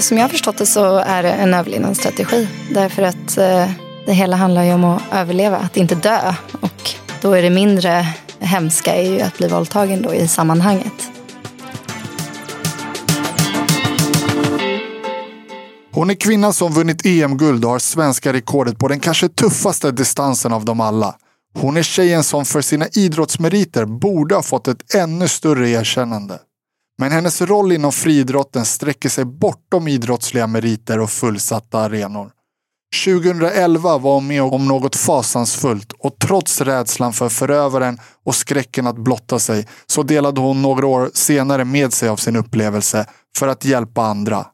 Som jag har förstått det så är det en överlevnadsstrategi. Därför att eh, det hela handlar ju om att överleva, att inte dö. Och då är det mindre hemska är ju att bli våldtagen då i sammanhanget. Hon är kvinnan som vunnit EM-guld och har svenska rekordet på den kanske tuffaste distansen av dem alla. Hon är tjejen som för sina idrottsmeriter borde ha fått ett ännu större erkännande. Men hennes roll inom friidrotten sträcker sig bortom idrottsliga meriter och fullsatta arenor. 2011 var hon med om något fasansfullt och trots rädslan för förövaren och skräcken att blotta sig så delade hon några år senare med sig av sin upplevelse för att hjälpa andra.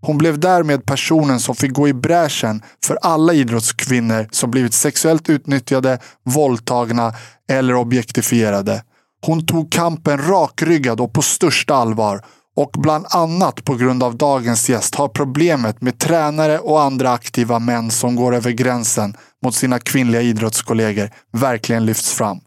Hon blev därmed personen som fick gå i bräschen för alla idrottskvinnor som blivit sexuellt utnyttjade, våldtagna eller objektifierade. Hon tog kampen rakryggad och på största allvar och bland annat på grund av dagens gäst har problemet med tränare och andra aktiva män som går över gränsen mot sina kvinnliga idrottskollegor verkligen lyfts fram.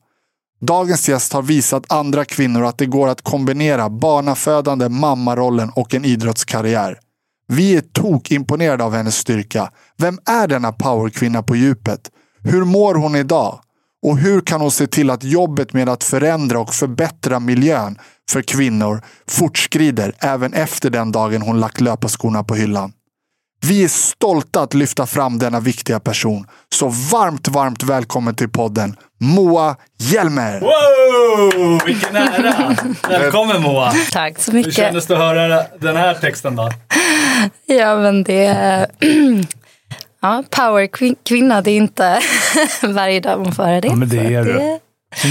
Dagens gäst har visat andra kvinnor att det går att kombinera barnafödande, mammarollen och en idrottskarriär. Vi är tok imponerade av hennes styrka. Vem är denna powerkvinna på djupet? Hur mår hon idag? Och hur kan hon se till att jobbet med att förändra och förbättra miljön för kvinnor fortskrider även efter den dagen hon lagt löparskorna på hyllan? Vi är stolta att lyfta fram denna viktiga person. Så varmt, varmt välkommen till podden Moa Hjelmer! Wow, vilken ära! Välkommen Moa! Tack så Hur mycket. kändes det att höra den här texten då? Ja, men det är... Ja, powerkvinna, det är inte varje dag man får höra det. Ja, men det är du.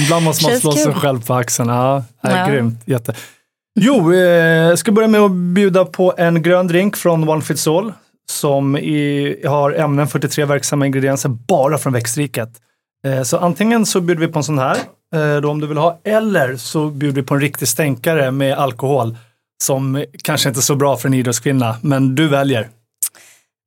Ibland måste man slå sig kul. själv på axeln. Ja, det är Ja. grymt. Jätte. Jo, eh, jag ska börja med att bjuda på en grön drink från One Fits All som i, har ämnen 43 verksamma ingredienser bara från växtriket. Eh, så antingen så bjuder vi på en sån här, eh, då om du vill ha, eller så bjuder vi på en riktig stänkare med alkohol som kanske inte är så bra för en idrottskvinna, men du väljer.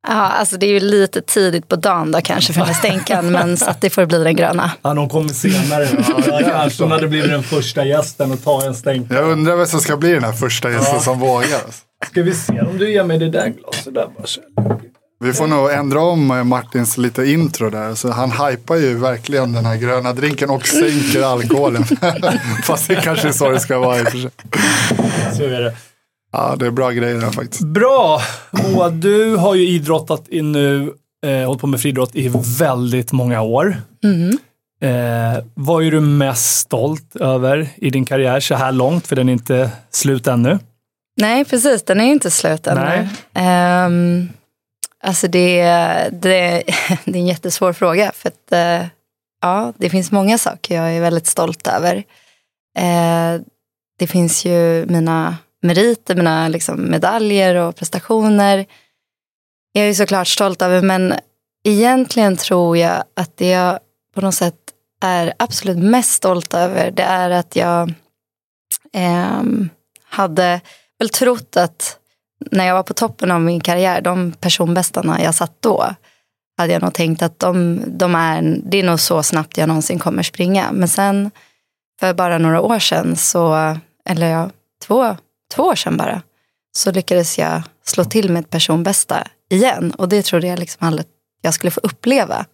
Ja, alltså det är ju lite tidigt på dagen då kanske för den stänkan, men så att det får bli den gröna. Ja, de kommer senare. Ja, kanske hon hade blivit den första gästen och ta en stänk. Jag undrar vem som ska bli den här första gästen som vågar. Ska vi se om du ger mig det där glaset där bara. Vi får nog ändra om eh, Martins lite intro där. Så han hypar ju verkligen den här gröna drinken och sänker alkoholen. Fast det kanske är så det ska vara i och för sig. Så är det. Ja, det är bra grejer här faktiskt. Bra! Moa, du har ju idrottat i nu, eh, hållit på med friidrott i väldigt många år. Eh, vad är du mest stolt över i din karriär så här långt? För den är inte slut ännu. Nej, precis. Den är inte slut ännu. Nej. Ehm, alltså det, det, det är en jättesvår fråga. För att, eh, ja, det finns många saker jag är väldigt stolt över. Eh, det finns ju mina meriter, mina liksom, medaljer och prestationer. Jag är ju såklart stolt över, men egentligen tror jag att det jag på något sätt är absolut mest stolt över, det är att jag eh, hade väl trott att när jag var på toppen av min karriär, de personbästarna jag satt då, hade jag nog tänkt att de, de är, det är nog så snabbt jag någonsin kommer springa. Men sen för bara några år sedan, så, eller ja, två, två år sedan bara, så lyckades jag slå till med ett personbästa igen. Och det trodde jag liksom aldrig jag skulle få uppleva.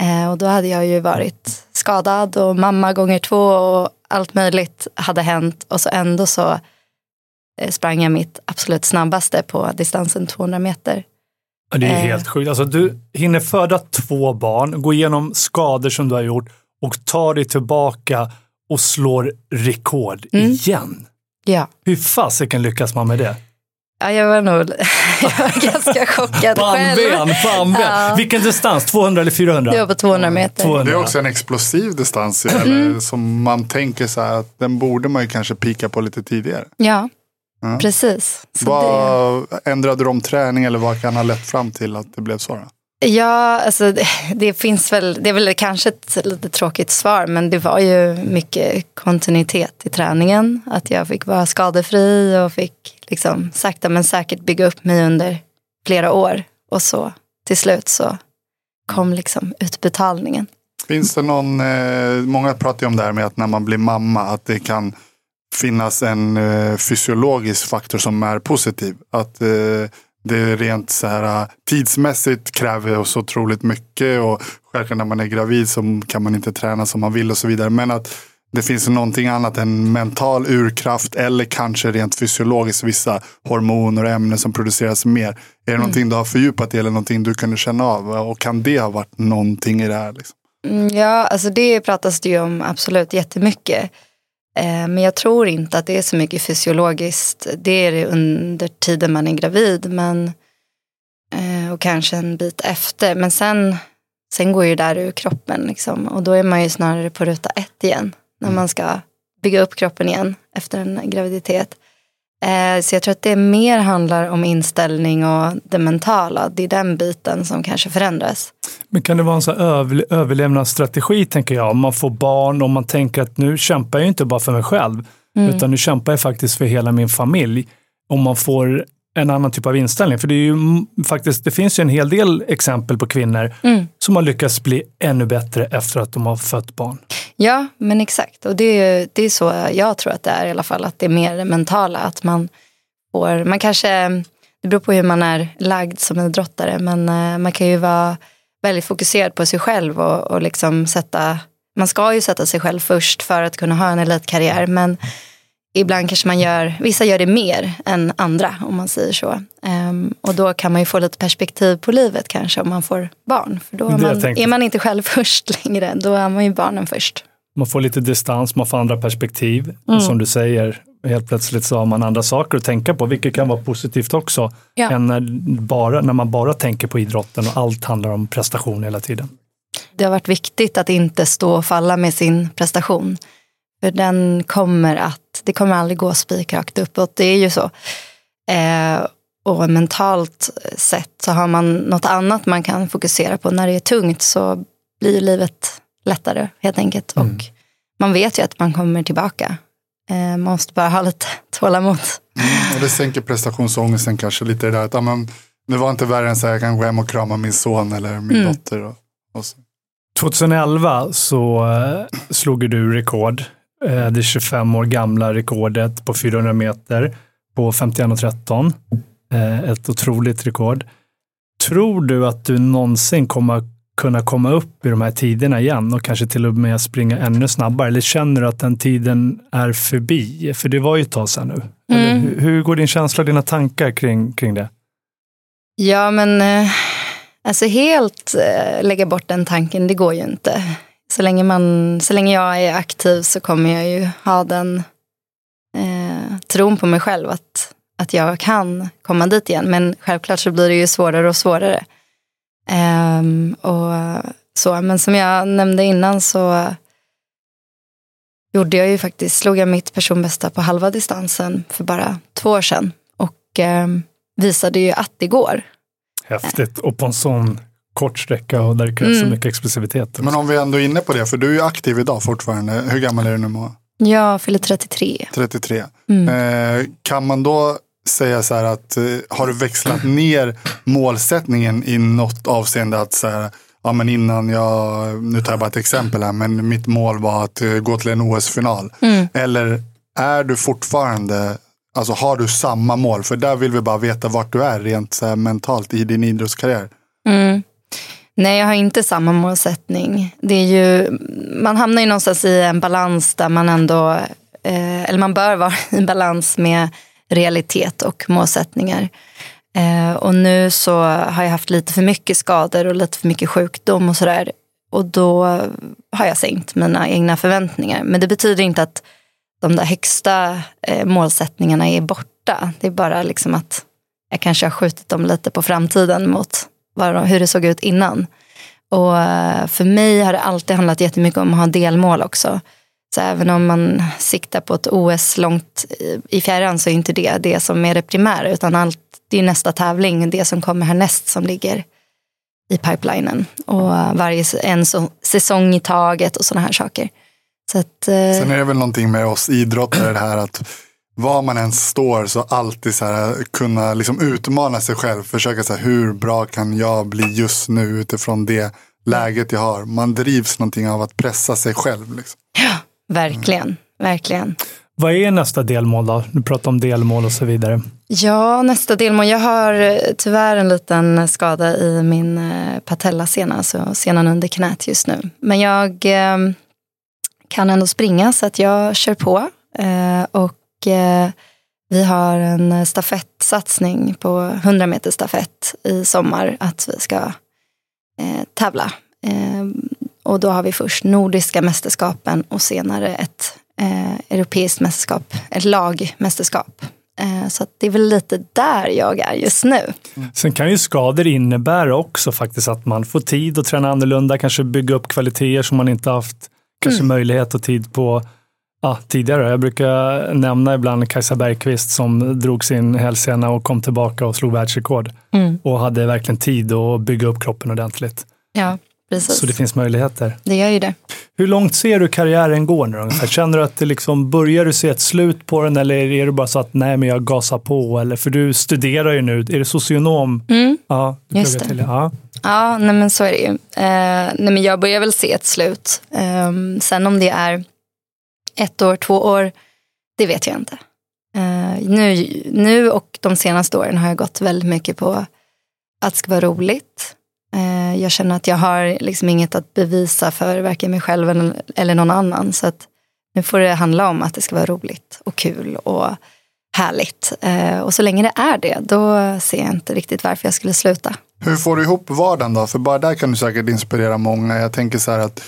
Eh, och då hade jag ju varit skadad och mamma gånger två och allt möjligt hade hänt. Och så ändå så eh, sprang jag mitt absolut snabbaste på distansen 200 meter. Det är Eh. helt sjukt. Alltså, du hinner föda två barn, gå igenom skador som du har gjort och ta dig tillbaka och slår rekord Mm. igen. Ja, Hur fasiken lyckas man med det? ja jag var nog jag var ganska chockad själv. Pannben, pannben. Ja. Vilken distans? 200 eller 400? Det var på 200 meter. 200. Det är också en explosiv distans. Mm. Som man tänker så här att den borde man ju kanske pika på lite tidigare. Ja, Ja. precis. Så det, Vad Ändrade du om träning eller vad kan ha lett fram till att det blev så? Då? Ja, alltså det, det finns väl, det är väl kanske ett lite tråkigt svar, men det var ju mycket kontinuitet i träningen. Att jag fick vara skadefri och fick liksom sakta men säkert bygga upp mig under flera år. Och så till slut så kom liksom utbetalningen. Finns det någon, eh, många pratar ju om det här med att när man blir mamma att det kan finnas en eh, fysiologisk faktor som är positiv. Att eh, det rent så här, tidsmässigt kräver så otroligt mycket och självklart när man är gravid så kan man inte träna som man vill och så vidare. Men att det finns någonting annat än mental urkraft eller kanske rent fysiologiskt vissa hormoner och ämnen som produceras mer. Är det mm. någonting du har fördjupat i eller någonting du kunde känna av? Och kan det ha varit någonting i det här? Liksom? Mm, ja, alltså det pratas det ju om absolut jättemycket. Eh, men jag tror inte att det är så mycket fysiologiskt. Det är det under tiden man är gravid. Men, eh, och kanske en bit efter. Men sen, sen går ju det där ur kroppen. Liksom, och då är man ju snarare på ruta ett igen när man ska bygga upp kroppen igen efter en graviditet. Eh, så jag tror att det mer handlar om inställning och det mentala. Det är den biten som kanske förändras. Men kan det vara en sån överlevnadsstrategi, tänker jag, om man får barn och man tänker att nu kämpar jag inte bara för mig själv, mm. utan nu kämpar jag faktiskt för hela min familj. Om man får en annan typ av inställning. För det, är ju faktiskt, det finns ju en hel del exempel på kvinnor mm. som har lyckats bli ännu bättre efter att de har fött barn. Ja, men exakt. Och det är, det är så jag tror att det är i alla fall. Att det är mer det mentala. Att man får, man kanske, det beror på hur man är lagd som idrottare. Men eh, man kan ju vara väldigt fokuserad på sig själv och, och liksom sätta, man ska ju sätta sig själv först för att kunna ha en elitkarriär. Men ibland kanske man gör, vissa gör det mer än andra om man säger så. Um, och då kan man ju få lite perspektiv på livet kanske om man får barn. För då man, är man inte själv först längre, då är man ju barnen först. Man får lite distans, man får andra perspektiv. Mm. Som du säger, helt plötsligt så har man andra saker att tänka på, vilket kan vara positivt också. Ja. Än när, bara, när man bara tänker på idrotten och allt handlar om prestation hela tiden. Det har varit viktigt att inte stå och falla med sin prestation. För den kommer att, det kommer aldrig gå spikrakt uppåt, det är ju så. Eh, och mentalt sett så har man något annat man kan fokusera på. När det är tungt så blir livet lättare helt enkelt. Mm. Och man vet ju att man kommer tillbaka. Eh, man måste bara ha lite tålamod. Mm, och det sänker prestationsångesten kanske lite det där att amen, det var inte värre än så här, jag kan gå hem och krama min son eller min mm. dotter. Och, och så. 2011 så äh, slog du rekord Eh, det 25 år gamla rekordet på 400 meter på 51.13. Eh, ett otroligt rekord. Tror du att du någonsin kommer kunna komma upp i de här tiderna igen och kanske till och med springa ännu snabbare? Eller känner du att den tiden är förbi? För det var ju ett tag sedan nu. Mm. Hur, hur, går din känsla och dina tankar kring, kring det? Ja, men eh, alltså helt lägga bort den tanken, det går ju inte så länge, man, så länge jag är aktiv så kommer jag ju ha den eh, tron på mig själv att, att jag kan komma dit igen. Men självklart så blir det ju svårare och svårare. Eh, och så. Men som jag nämnde innan så gjorde jag ju faktiskt, slog jag mitt personbästa på halva distansen för bara två år sedan. Och eh, visade ju att det går. Häftigt. Och på en sån kort sträcka och där det krävs mm. så mycket explosivitet. Men om vi ändå är inne på det, för du är aktiv idag fortfarande. Hur gammal är du nu Moa? Jag fyller 33. 33. Mm. Eh, kan man då säga så här att eh, har du växlat ner målsättningen i något avseende att så här, ja men innan jag, nu tar jag bara ett exempel här, men mitt mål var att uh, gå till en OS-final. Mm. Eller är du fortfarande, alltså har du samma mål? För där vill vi bara veta vart du är rent så här, mentalt i din idrottskarriär. Mm. Nej, jag har inte samma målsättning. Det är ju, man hamnar ju någonstans i en balans där man ändå, eh, eller man bör vara i balans med realitet och målsättningar. Eh, och nu så har jag haft lite för mycket skador och lite för mycket sjukdom och sådär. Och då har jag sänkt mina egna förväntningar. Men det betyder inte att de där högsta eh, målsättningarna är borta. Det är bara liksom att jag kanske har skjutit dem lite på framtiden mot hur det såg ut innan. Och eh, för mig har det alltid handlat jättemycket om att ha delmål också. Så även om man siktar på ett OS långt i fjärran så är inte det det som är det primära utan allt, det är nästa tävling, det som kommer härnäst som ligger i pipelinen. Och eh, varje en säsong i taget och sådana här saker. Så att, eh, Sen är det väl någonting med oss idrottare det här att var man än står så alltid så här, kunna liksom utmana sig själv. Försöka så här, hur bra kan jag bli just nu utifrån det läget jag har. Man drivs någonting av att pressa sig själv. Liksom. Ja, verkligen. Mm. verkligen. Vad är nästa delmål då? Du pratar om delmål och så vidare. Ja, nästa delmål. Jag har eh, tyvärr en liten skada i min eh, patellasena, alltså senan under knät just nu. Men jag eh, kan ändå springa så att jag kör på. Eh, och eh, vi har en stafettsatsning på 100 meter stafett i sommar att vi ska eh, tävla. och då har vi först Nordiska mästerskapen och senare ett eh, europeiskt mästerskap, ett lagmästerskap. Eh, så det är väl lite där jag är just nu. Sen kan ju skador innebära också faktiskt att man får tid att träna annorlunda, kanske bygga upp kvaliteter som man inte haft kanske mm. möjlighet och tid på ja, tidigare. Jag brukar nämna ibland Kajsa Bergqvist som drog sin hälsena och kom tillbaka och slog världsrekord. Mm. Och hade verkligen tid att bygga upp kroppen ordentligt. Ja, precis. Så det finns möjligheter. Det gör ju det. Hur långt ser du karriären går nu ungefär? Känner du att det liksom, börjar du se ett slut på den eller är det bara så att nej men jag gasar på? Eller, för du studerar ju nu, är det socionom? Mm, ja, just det. Ja, ja nej, men så är det ju. Eh, nej, men jag börjar väl se ett slut. Eh, sen om det är ett år, två år, det vet jag inte. Uh, nu, nu och de senaste åren har jag gått väldigt mycket på att det ska vara roligt. Uh, jag känner att jag har liksom inget att bevisa för varken mig själv eller någon annan. Så att nu får det handla om att det ska vara roligt och kul och härligt. Uh, och så länge det är det, då ser jag inte riktigt varför jag skulle sluta. Hur får du ihop vardagen då? För bara där kan du säkert inspirera många. Jag tänker så här att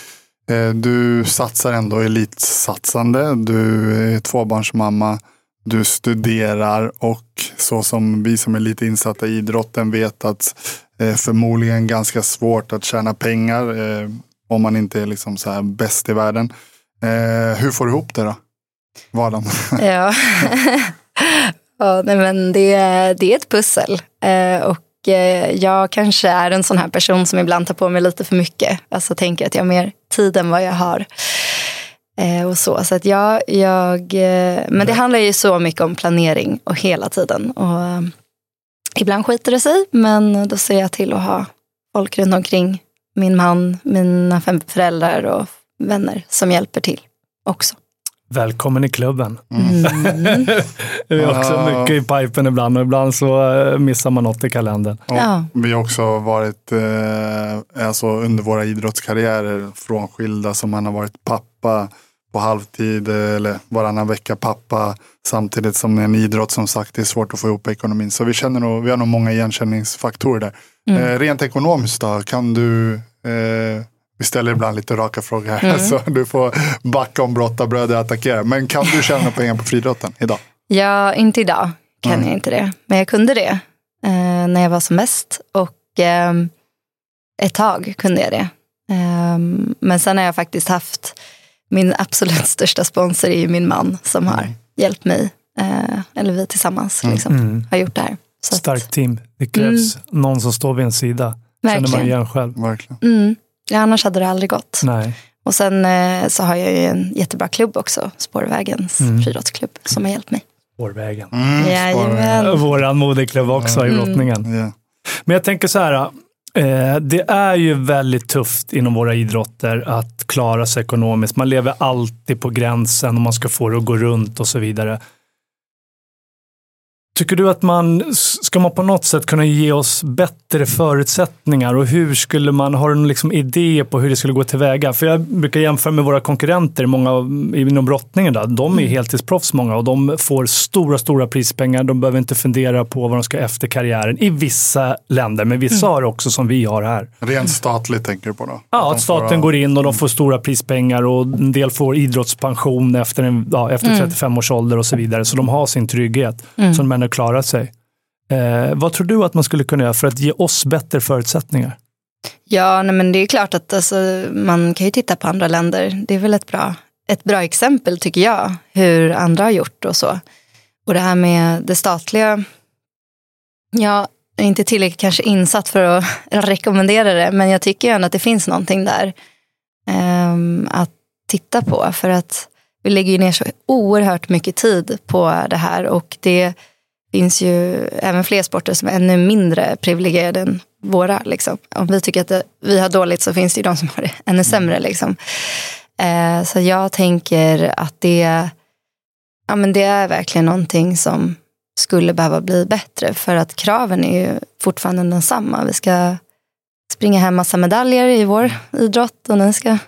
Eh, du satsar ändå elitsatsande. Du är tvåbarnsmamma. Du studerar och så som vi som är lite insatta i idrotten vet att eh, förmodligen ganska svårt att tjäna pengar eh, om man inte är liksom så här bäst i världen. Eh, hur får du ihop det då? Vardagen? ja, ja nej, men det, det är ett pussel. Eh, och eh, jag kanske är en sån här person som ibland tar på mig lite för mycket. Alltså tänker att jag mer tid än vad jag har. Eh, och så. så att jag, jag, eh, men det handlar ju så mycket om planering och hela tiden. Och, eh, ibland skiter det sig, men då ser jag till att ha folk runt omkring. Min man, mina fem föräldrar och vänner som hjälper till också. Välkommen i klubben. Mm. det är också mycket i pipen ibland och ibland så eh, missar man något i kalendern. Ja. Vi har också varit eh, alltså under våra idrottskarriärer frånskilda som man har varit pappa på halvtid eller varannan vecka pappa samtidigt som det är en idrott som sagt det är svårt att få ihop ekonomin. Så vi känner nog, vi har nog många igenkänningsfaktorer där. Mm. Eh, rent ekonomiskt då, kan du eh, vi ställer ibland lite raka frågor här, mm. så du får backa om brottarbröder attackerar. Men kan du tjäna pengar på friidrotten idag? Ja, inte idag kan mm. jag inte det. Men jag kunde det eh, när jag var som mest. Och eh, ett tag kunde jag det. Eh, men sen har jag faktiskt haft min absolut största sponsor är ju min man som har mm. hjälpt mig. Eh, eller vi tillsammans mm. liksom, mm. har gjort det här. Så Starkt team. Det krävs mm. någon som står vid en sida. Verkligen. Känner man igen själv. Verkligen. Mm. Ja, annars hade det aldrig gått. Nej. Och sen eh, så har jag ju en jättebra klubb också, Spårvägens mm. friidrottsklubb, som har hjälpt mig. Spårvägen. Mm, Jajamän. Våran moderklubb också mm. i brottningen. Yeah. Men jag tänker så här, Eh, det är ju väldigt tufft inom våra idrotter att klara sig ekonomiskt. Man lever alltid på gränsen om man ska få det att gå runt och så vidare. Tycker du att man, ska man på något sätt kunna ge oss bättre förutsättningar och hur skulle man, har du någon liksom idé på hur det skulle gå tillväga? För jag brukar jämföra med våra konkurrenter, många inom brottningen, då. de är mm. heltidsproffs många och de får stora, stora prispengar. De behöver inte fundera på vad de ska efter karriären i vissa länder, men vissa mm. har också som vi har här. Rent statligt tänker du på då? Ja, att staten får, går in och de får stora prispengar och en del får idrottspension efter, en, ja, efter 35 mm. års ålder och så vidare. Så de har sin trygghet. Mm. Så att klara sig. Eh, vad tror du att man skulle kunna göra för att ge oss bättre förutsättningar? Ja, nej, men det är klart att alltså, man kan ju titta på andra länder. Det är väl ett bra, ett bra exempel tycker jag, hur andra har gjort och så. Och det här med det statliga, jag är inte tillräckligt kanske insatt för att rekommendera det, men jag tycker ändå att det finns någonting där eh, att titta på. För att vi lägger ner så oerhört mycket tid på det här och det finns ju även fler sporter som är ännu mindre privilegierade än våra. Liksom. Om vi tycker att det, vi har dåligt så finns det ju de som har det ännu sämre. Liksom. Eh, så jag tänker att det, ja, men det är verkligen någonting som skulle behöva bli bättre. För att kraven är ju fortfarande densamma. Vi ska springa hem massa medaljer i vår idrott och den ska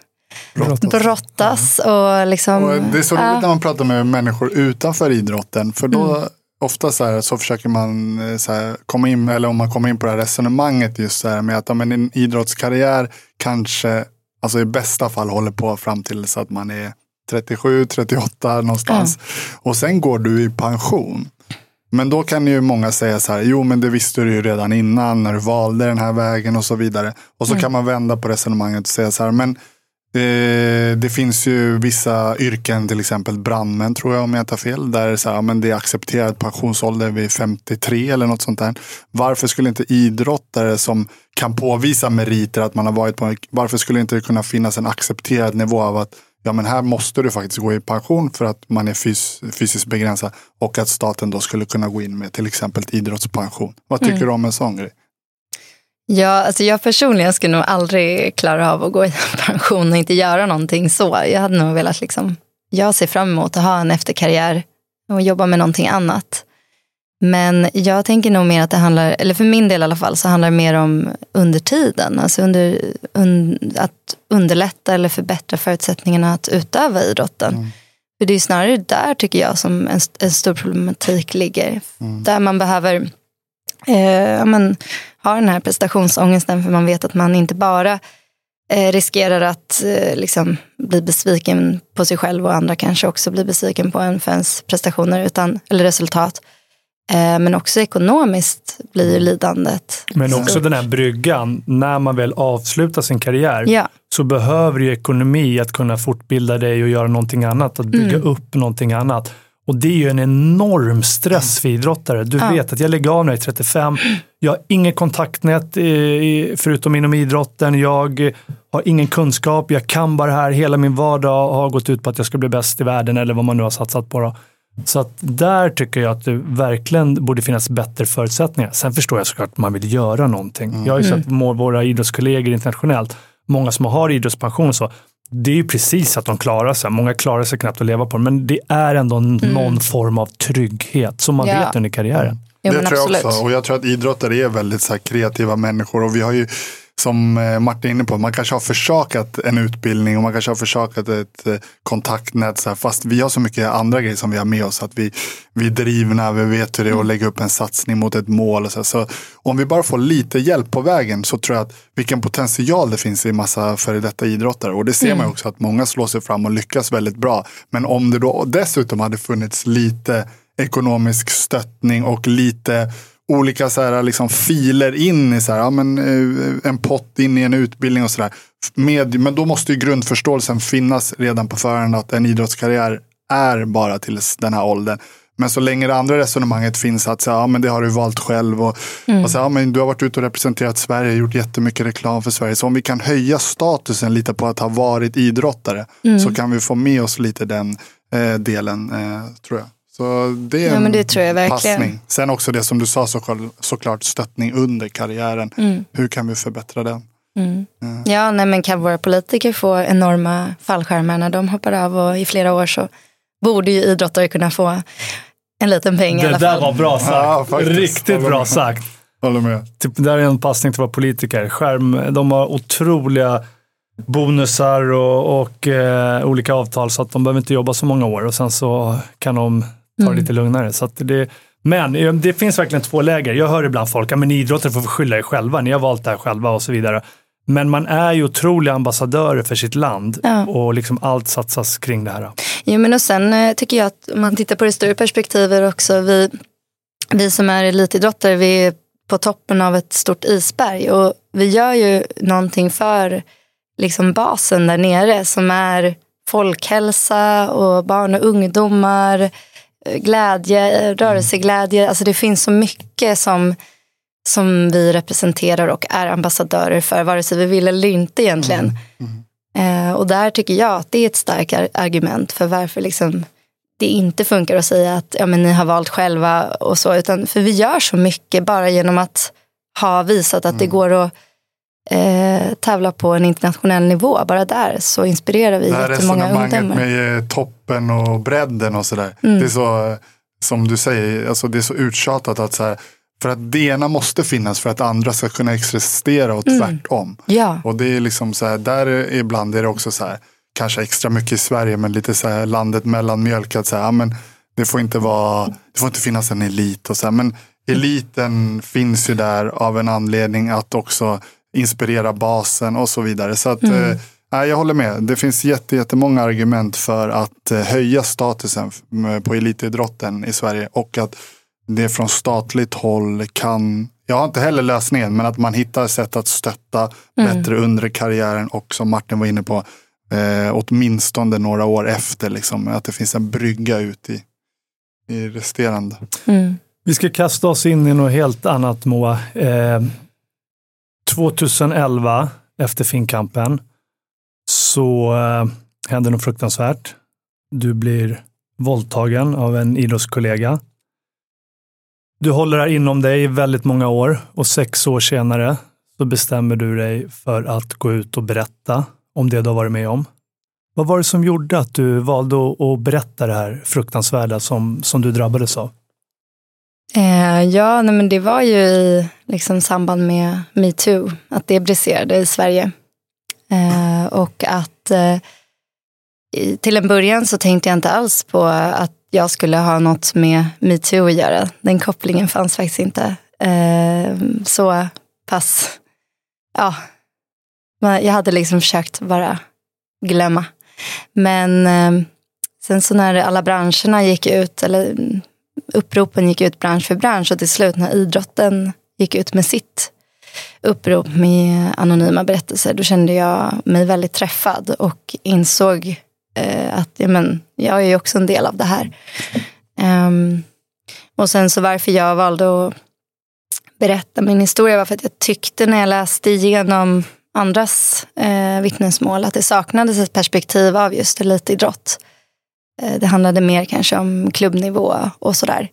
brottas. brottas och liksom, och det är så roligt ja. när man pratar med människor utanför idrotten. För då mm. Ofta så, här, så försöker man eh, så här, komma in, eller om man kommer in på det här resonemanget just så här med att ja, men en idrottskarriär kanske, alltså i bästa fall håller på fram till så att man är 37, 38 någonstans. Mm. Och sen går du i pension. Men då kan ju många säga så här, jo men det visste du ju redan innan när du valde den här vägen och så vidare. Och så mm. kan man vända på resonemanget och säga så här, men eh, det finns ju vissa yrken, till exempel brandmän tror jag om jag tar fel, där det är, så här, men det är accepterad pensionsålder vid 53 eller något sånt där. Varför skulle inte idrottare som kan påvisa meriter att man har varit på, varför skulle inte det kunna finnas en accepterad nivå av att ja men här måste du faktiskt gå i pension för att man är fys fysiskt begränsad och att staten då skulle kunna gå in med till exempel idrottspension. Vad tycker mm. du om en sån grej? Ja, alltså jag personligen skulle nog aldrig klara av att gå i pension och inte göra någonting så. Jag hade nog velat liksom, jag ser fram emot att ha en efterkarriär och jobba med någonting annat. Men jag tänker nog mer att det handlar, eller för min del i alla fall, så handlar det mer om under tiden. Alltså under, un, att underlätta eller förbättra förutsättningarna att utöva idrotten. Mm. För det är snarare där tycker jag som en, en stor problematik ligger. Mm. Där man behöver eh, men, ha den här prestationsångesten för man vet att man inte bara eh, riskerar att eh, liksom, bli besviken på sig själv och andra kanske också blir besviken på en för ens prestationer utan, eller resultat. Eh, men också ekonomiskt blir lidandet. Men också den här bryggan, när man väl avslutar sin karriär ja. så behöver du ekonomi att kunna fortbilda dig och göra någonting annat, att bygga mm. upp någonting annat. Och det är ju en enorm stress för idrottare. Du ja. vet att jag lägger av när jag är 35, jag har inget kontaktnät förutom inom idrotten, jag har ingen kunskap, jag kan bara det här, hela min vardag har gått ut på att jag ska bli bäst i världen eller vad man nu har satsat på. Då. Så att där tycker jag att det verkligen borde finnas bättre förutsättningar. Sen förstår jag såklart att man vill göra någonting. Mm. Jag har ju sett mm. våra idrottskollegor internationellt, många som har idrottspension och så, det är ju precis att de klarar sig. Många klarar sig knappt att leva på det, men det är ändå mm. någon form av trygghet som man ja. vet under karriären. Jo, det tror jag också. Och jag tror att idrottare är väldigt så kreativa människor. Och vi har ju som eh, Martin är inne på, man kanske har försakat en utbildning och man kanske har försakat ett eh, kontaktnät. Så här, fast vi har så mycket andra grejer som vi har med oss. Att vi, vi är drivna, vi vet hur det är att lägga upp en satsning mot ett mål. Och så, så om vi bara får lite hjälp på vägen så tror jag att vilken potential det finns i massa före detta idrottare. Och det ser mm. man också att många slår sig fram och lyckas väldigt bra. Men om det då dessutom hade funnits lite ekonomisk stöttning och lite olika så här, liksom, filer in i så här, ja, men, eh, en pott in i en utbildning och sådär. Men då måste ju grundförståelsen finnas redan på förhand att en idrottskarriär är bara till den här åldern. Men så länge det andra resonemanget finns att säga, ja, men det har du valt själv och, mm. och så, ja, men du har varit ute och representerat Sverige, gjort jättemycket reklam för Sverige. Så om vi kan höja statusen lite på att ha varit idrottare mm. så kan vi få med oss lite den eh, delen, eh, tror jag. Så det är ja, men det tror jag verkligen. passning. Sen också det som du sa så, såklart stöttning under karriären. Mm. Hur kan vi förbättra den? Mm. Mm. Ja, nej, men kan våra politiker få enorma fallskärmar när de hoppar av och i flera år så borde ju idrottare kunna få en liten peng det i alla fall. Det där var bra sagt. Ja, Riktigt bra sagt. Håller med. Typ, det där är en passning till våra politiker. Skärm, de har otroliga bonusar och, och eh, olika avtal så att de behöver inte jobba så många år och sen så kan de ta det mm. lite lugnare. Så det, men det finns verkligen två läger. Jag hör ibland folk, ja men idrottare får skylla er själva, ni har valt det här själva och så vidare. Men man är ju otroliga ambassadörer för sitt land ja. och liksom allt satsas kring det här. Jo, men och sen eh, tycker jag att om man tittar på det större perspektivet också, vi, vi som är elitidrottare, vi är på toppen av ett stort isberg och vi gör ju någonting för liksom basen där nere som är folkhälsa och barn och ungdomar, glädje, rörelseglädje. Alltså det finns så mycket som, som vi representerar och är ambassadörer för, vare sig vi vill eller inte egentligen. Mm. Mm. Eh, och där tycker jag att det är ett starkt argument för varför liksom det inte funkar att säga att ja, men ni har valt själva och så. Utan, för vi gör så mycket bara genom att ha visat att mm. det går att eh, tävla på en internationell nivå. Bara där så inspirerar vi Det här jättemånga resonemanget ungdomar. med eh, toppen och bredden och sådär. Mm. Det är så, som du säger, alltså det är så uttjatat att så här, för att det ena måste finnas för att andra ska kunna existera och Mm. tvärtom. Ja, Och det är liksom så här, där är, ibland är det också så här, kanske extra mycket i Sverige, men lite så här landet mellan mjölk. Att så här, men det får inte vara, det får inte finnas en elit och så här, men eliten finns ju där av en anledning att också inspirera basen och så vidare. Så att, Mm. eh, jag håller med. Det finns jätte, jättemånga argument för att eh, höja statusen på elitidrotten i Sverige och att det från statligt håll kan, jag har inte heller lösningen, men att man hittar sätt att stötta bättre under karriären och som Martin var inne på, eh, åtminstone några år efter, liksom, att det finns en brygga ut i, i resterande. mm. Vi ska kasta oss in i något helt annat Moa. Eh, 2011, efter Finnkampen, så eh, händer något fruktansvärt. Du blir våldtagen av en idrottskollega. Du håller det här inom dig i väldigt många år och sex år senare så bestämmer du dig för att gå ut och berätta om det du har varit med om. Vad var det som gjorde att du valde att- att berätta det här fruktansvärda som, som du drabbades av? Eh, ja, nej, men det var ju i liksom, samband med metoo, att det briserade i Sverige. Eh, och att eh, i, till en början så tänkte jag inte alls på att jag skulle ha något med metoo att göra. Den kopplingen fanns faktiskt inte. Eh, så pass, ja, men jag hade liksom försökt bara glömma. Men eh, sen så när alla branscherna gick ut, eller uppropen gick ut bransch för bransch och till slut när idrotten gick ut med sitt upprop med anonyma berättelser, då kände jag mig väldigt träffad och insåg eh, att ja, men, jag är ju också en del av det här. Um, och sen så varför jag valde att berätta min historia var för att jag tyckte när jag läste igenom andras eh, vittnesmål att det saknades ett perspektiv av just elitidrott. Eh, Det handlade mer kanske om klubbnivå och sådär.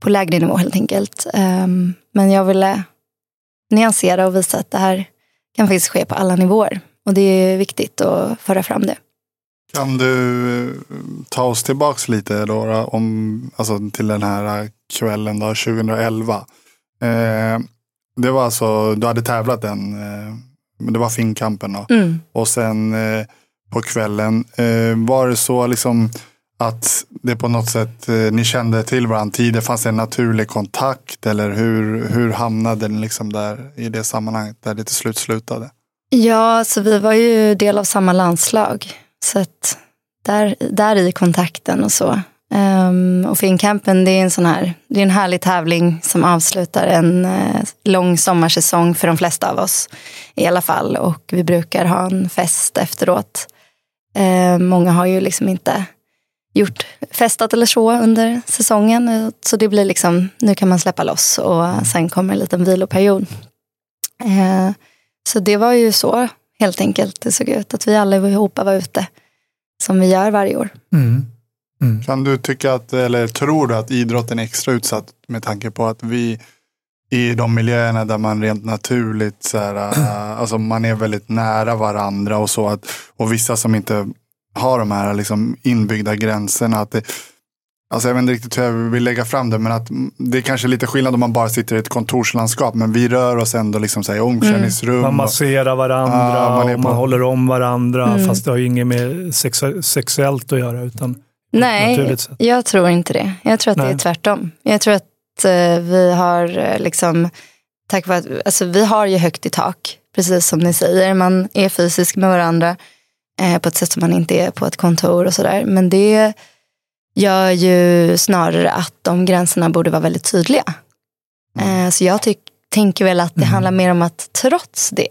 På lägre nivå helt enkelt. Ehm, Men jag ville nyansera och visa att det här kan faktiskt ske på alla nivåer. Och det är viktigt att föra fram det. Kan du eh, ta oss tillbaks lite då, om, alltså till den här kvällen då, 2011. Eh, det var alltså, du hade tävlat den, eh, men det var Finnkampen då. Mm. Och sen eh, på kvällen, eh, var det så liksom att det på något sätt, eh, ni kände till varandra tidigare, fanns det en naturlig kontakt eller hur, hur hamnade ni liksom där i det sammanhanget där det till slut slutade? Ja, så vi var ju del av samma landslag. Så att där, där i kontakten och så. Um, och Finnkampen, det är en sån här, det är en härlig tävling som avslutar en uh, lång sommarsäsong för de flesta av oss. I alla fall. Och vi brukar ha en fest efteråt. Uh, många har ju liksom inte gjort festat eller så under säsongen. Så det blir liksom, nu kan man släppa loss och sen kommer en liten viloperiod. Eh, så det var ju så helt enkelt det såg ut. Att vi allihopa var ute. Som vi gör varje år. Kan du tycka att, eller tror du att idrotten är extra utsatt med tanke på att vi i de miljöerna där man rent naturligt, så här, alltså man är väldigt nära varandra och så. Att, och vissa som inte har de här liksom inbyggda gränserna. Att det, alltså jag vet inte riktigt hur jag vill lägga fram det, men att det är kanske lite skillnad om man bara sitter i ett kontorslandskap. Men vi rör oss ändå liksom så här, i omklädningsrum. Man och- masserar varandra Ja, man och man håller om varandra Mm. fast det har ju inget med sexu- sexuellt att göra. Utan Nej, jag tror inte det. Jag tror att det Nej. är tvärtom. Jag tror att eh, vi har eh, liksom, tack vare att, alltså vi har ju högt i tak, precis som ni säger. Man är fysisk med varandra eh, på ett sätt som man inte är på ett kontor och sådär. Men det gör ju snarare att de gränserna borde vara väldigt tydliga. Eh, så jag tyck, tänker väl att det Mm. handlar mer om att trots det,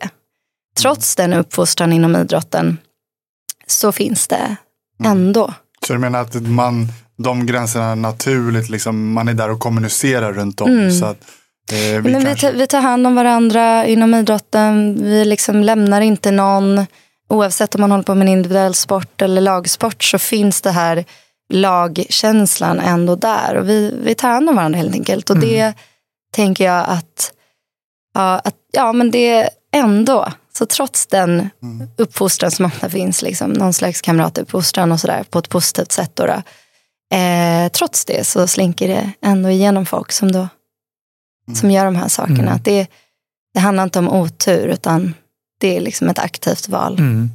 trots den uppfostran inom idrotten, så finns det ändå Så du menar att man, de gränserna naturligt, liksom, man är där och kommunicerar runt om. Mm. Så att, eh, vi Men vi, kanske, tar, vi tar hand om varandra inom idrotten. Vi liksom lämnar inte någon. Oavsett om man håller på med en individuell sport eller lagsport så finns det här lagkänslan ändå där. Och vi, vi tar hand om varandra helt enkelt. Och det tänker jag att, ja, att ja, men det ändå, så trots den uppfostran som ofta finns, liksom, någon slags kamratuppfostran och sådär på ett positivt sätt. Då, då, eh, trots det så slinker det ändå igenom folk som, då, som gör de här sakerna. Mm. Att det, det handlar inte om otur, utan det är liksom ett aktivt val. Mm.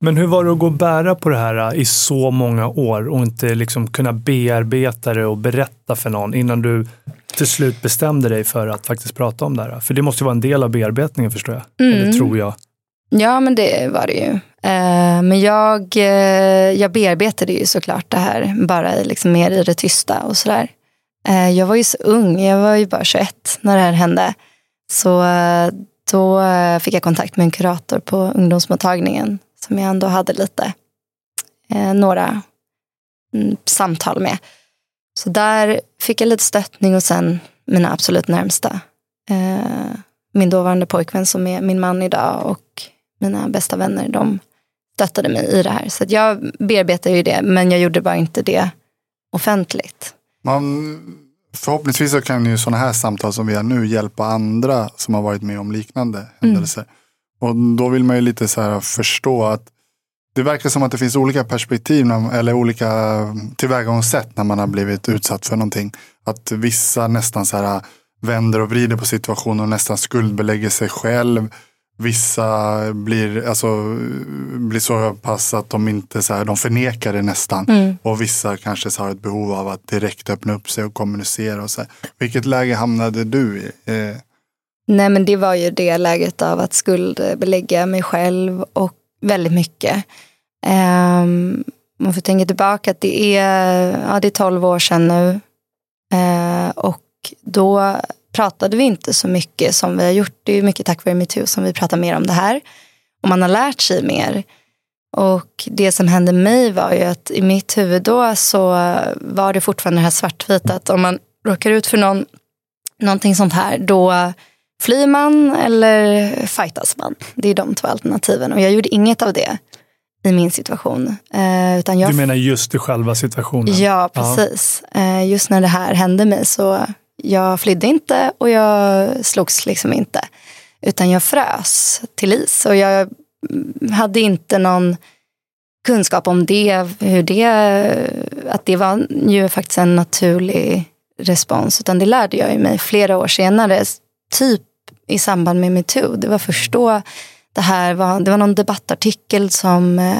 Men hur var det att gå och bära på det här äh, i så många år och inte liksom kunna bearbeta det och berätta för någon innan du till slut bestämde dig för att faktiskt prata om det här? För det måste ju vara en del av bearbetningen förstår jag. Mm. Eller tror jag. Ja, men det var det ju. Eh, men jag, eh, jag bearbetade ju såklart det här, bara i, liksom mer i det tysta och sådär. Eh, jag var ju så ung, jag var ju bara 21 när det här hände. Så då eh, fick jag kontakt med en kurator på ungdomsmottagningen som jag ändå hade lite, eh, några mm, samtal med. Så där fick jag lite stöttning och sen mina absolut närmsta. Eh, min dåvarande pojkvän som är min man idag och mina bästa vänner, de stöttade mig i det här. Så att jag bearbetade ju det, men jag gjorde bara inte det offentligt. Man, förhoppningsvis så kan ju sådana här samtal som vi har nu hjälpa andra som har varit med om liknande händelser. Och då vill man ju lite så förstå att det verkar som att det finns olika perspektiv eller olika tillvägagångssätt när man har blivit utsatt för någonting. Att vissa nästan så här vänder och vrider på situationen och nästan skuldbelägger sig själv. Vissa blir, alltså, blir så pass att de inte så här, de förnekar det nästan. Mm. Och vissa kanske så har ett behov av att direkt öppna upp sig och kommunicera. Och så här. Vilket läge hamnade du i? Eh, Nej, men det var ju det läget av att skuldbelägga mig själv och väldigt mycket. Um, man får tänka tillbaka att det är, ja, det är 12 år sedan nu. Eh, och då pratade vi inte så mycket som vi har gjort. Det är mycket tack vare metoo som vi pratar mer om det här. Och man har lärt sig mer. Och det som hände mig var ju att i mitt huvud då så var det fortfarande det här svartvita. Att om man råkar ut för någon, någonting sånt här då flyr man eller fightas man. Det är de två alternativen. Och jag gjorde inget av det i min situation. Eh, utan jag Du menar just i själva situationen? Ja, precis. Eh, just när det här hände mig så jag flydde inte och jag slogs liksom inte. Utan jag frös till is och jag hade inte någon kunskap om det, hur det, att det var ju faktiskt en naturlig respons. Utan det lärde jag ju mig flera år senare, typ i samband med metoo. Det var först då det här var, det var någon debattartikel som eh,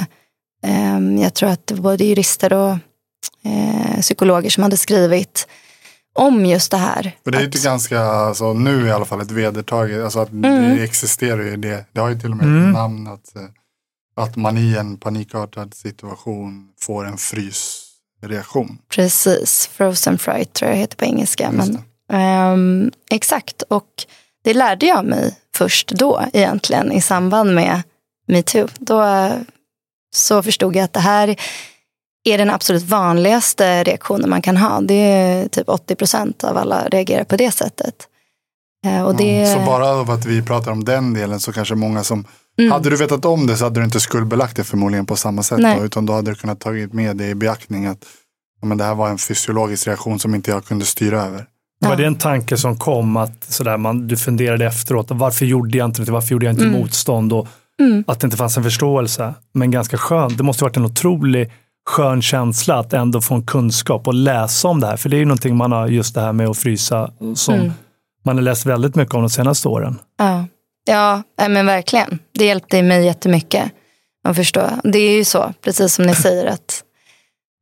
eh jag tror att det var både jurister och eh, psykologer som hade skrivit om just det här. För det är ju Att- inte ganska, alltså, nu i alla fall ett vedertaget, alltså att Mm. det existerar ju det. Det har ju till och med Mm. ett namn att, eh, att man i en panikartad situation får en frysreaktion. Precis, frozen fright tror jag heter på engelska. Men, ehm, exakt, och det lärde jag mig först då egentligen i samband med metoo. Då eh, så förstod jag att det här är den absolut vanligaste reaktionen man kan ha. Det är typ 80 procent av alla reagerar på det sättet. Eh, Och det, Ja, Så bara av att vi pratar om den delen så kanske många som, Mm. hade du vetat om det så hade du inte skuldbelagt det förmodligen på samma sätt. Då, utan då hade du kunnat tagit med det i beaktning att men det här var en fysiologisk reaktion som inte jag kunde styra över. Var Ja. det en tanke som kom att sådär, man, du funderade efteråt, varför gjorde jag inte det, varför gjorde jag inte Mm. motstånd och Mm. att det inte fanns en förståelse. Men ganska skönt, det måste ha varit en otrolig skön känsla att ändå få en kunskap och läsa om det här. För det är ju någonting man har, just det här med att frysa, som Mm. man har läst väldigt mycket om de senaste åren. Ja, ja nej, men verkligen. Det hjälpte mig jättemycket att förstå. Det är ju så, precis som ni säger, att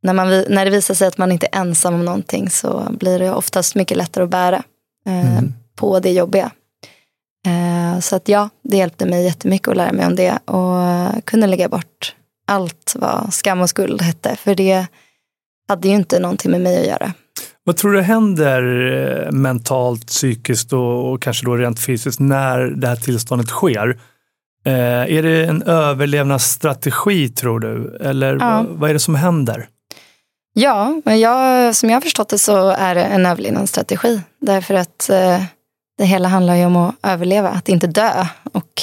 när, man, när det visar sig att man inte är ensam om någonting så blir det oftast mycket lättare att bära eh, Mm. på det jobbiga. Eh, så att ja, det hjälpte mig jättemycket att lära mig om det och kunna lägga bort allt vad skam och skuld hette. För det hade ju inte någonting med mig att göra. Vad tror du händer eh, mentalt, psykiskt och, och kanske då rent fysiskt när det här tillståndet sker? Eh, är det en överlevnadsstrategi tror du? Eller Ja. vad, vad är det som händer? Ja, men jag, som jag har förstått det så är det en överlevnadsstrategi. Därför att eh, det hela handlar ju om att överleva, att inte dö. Och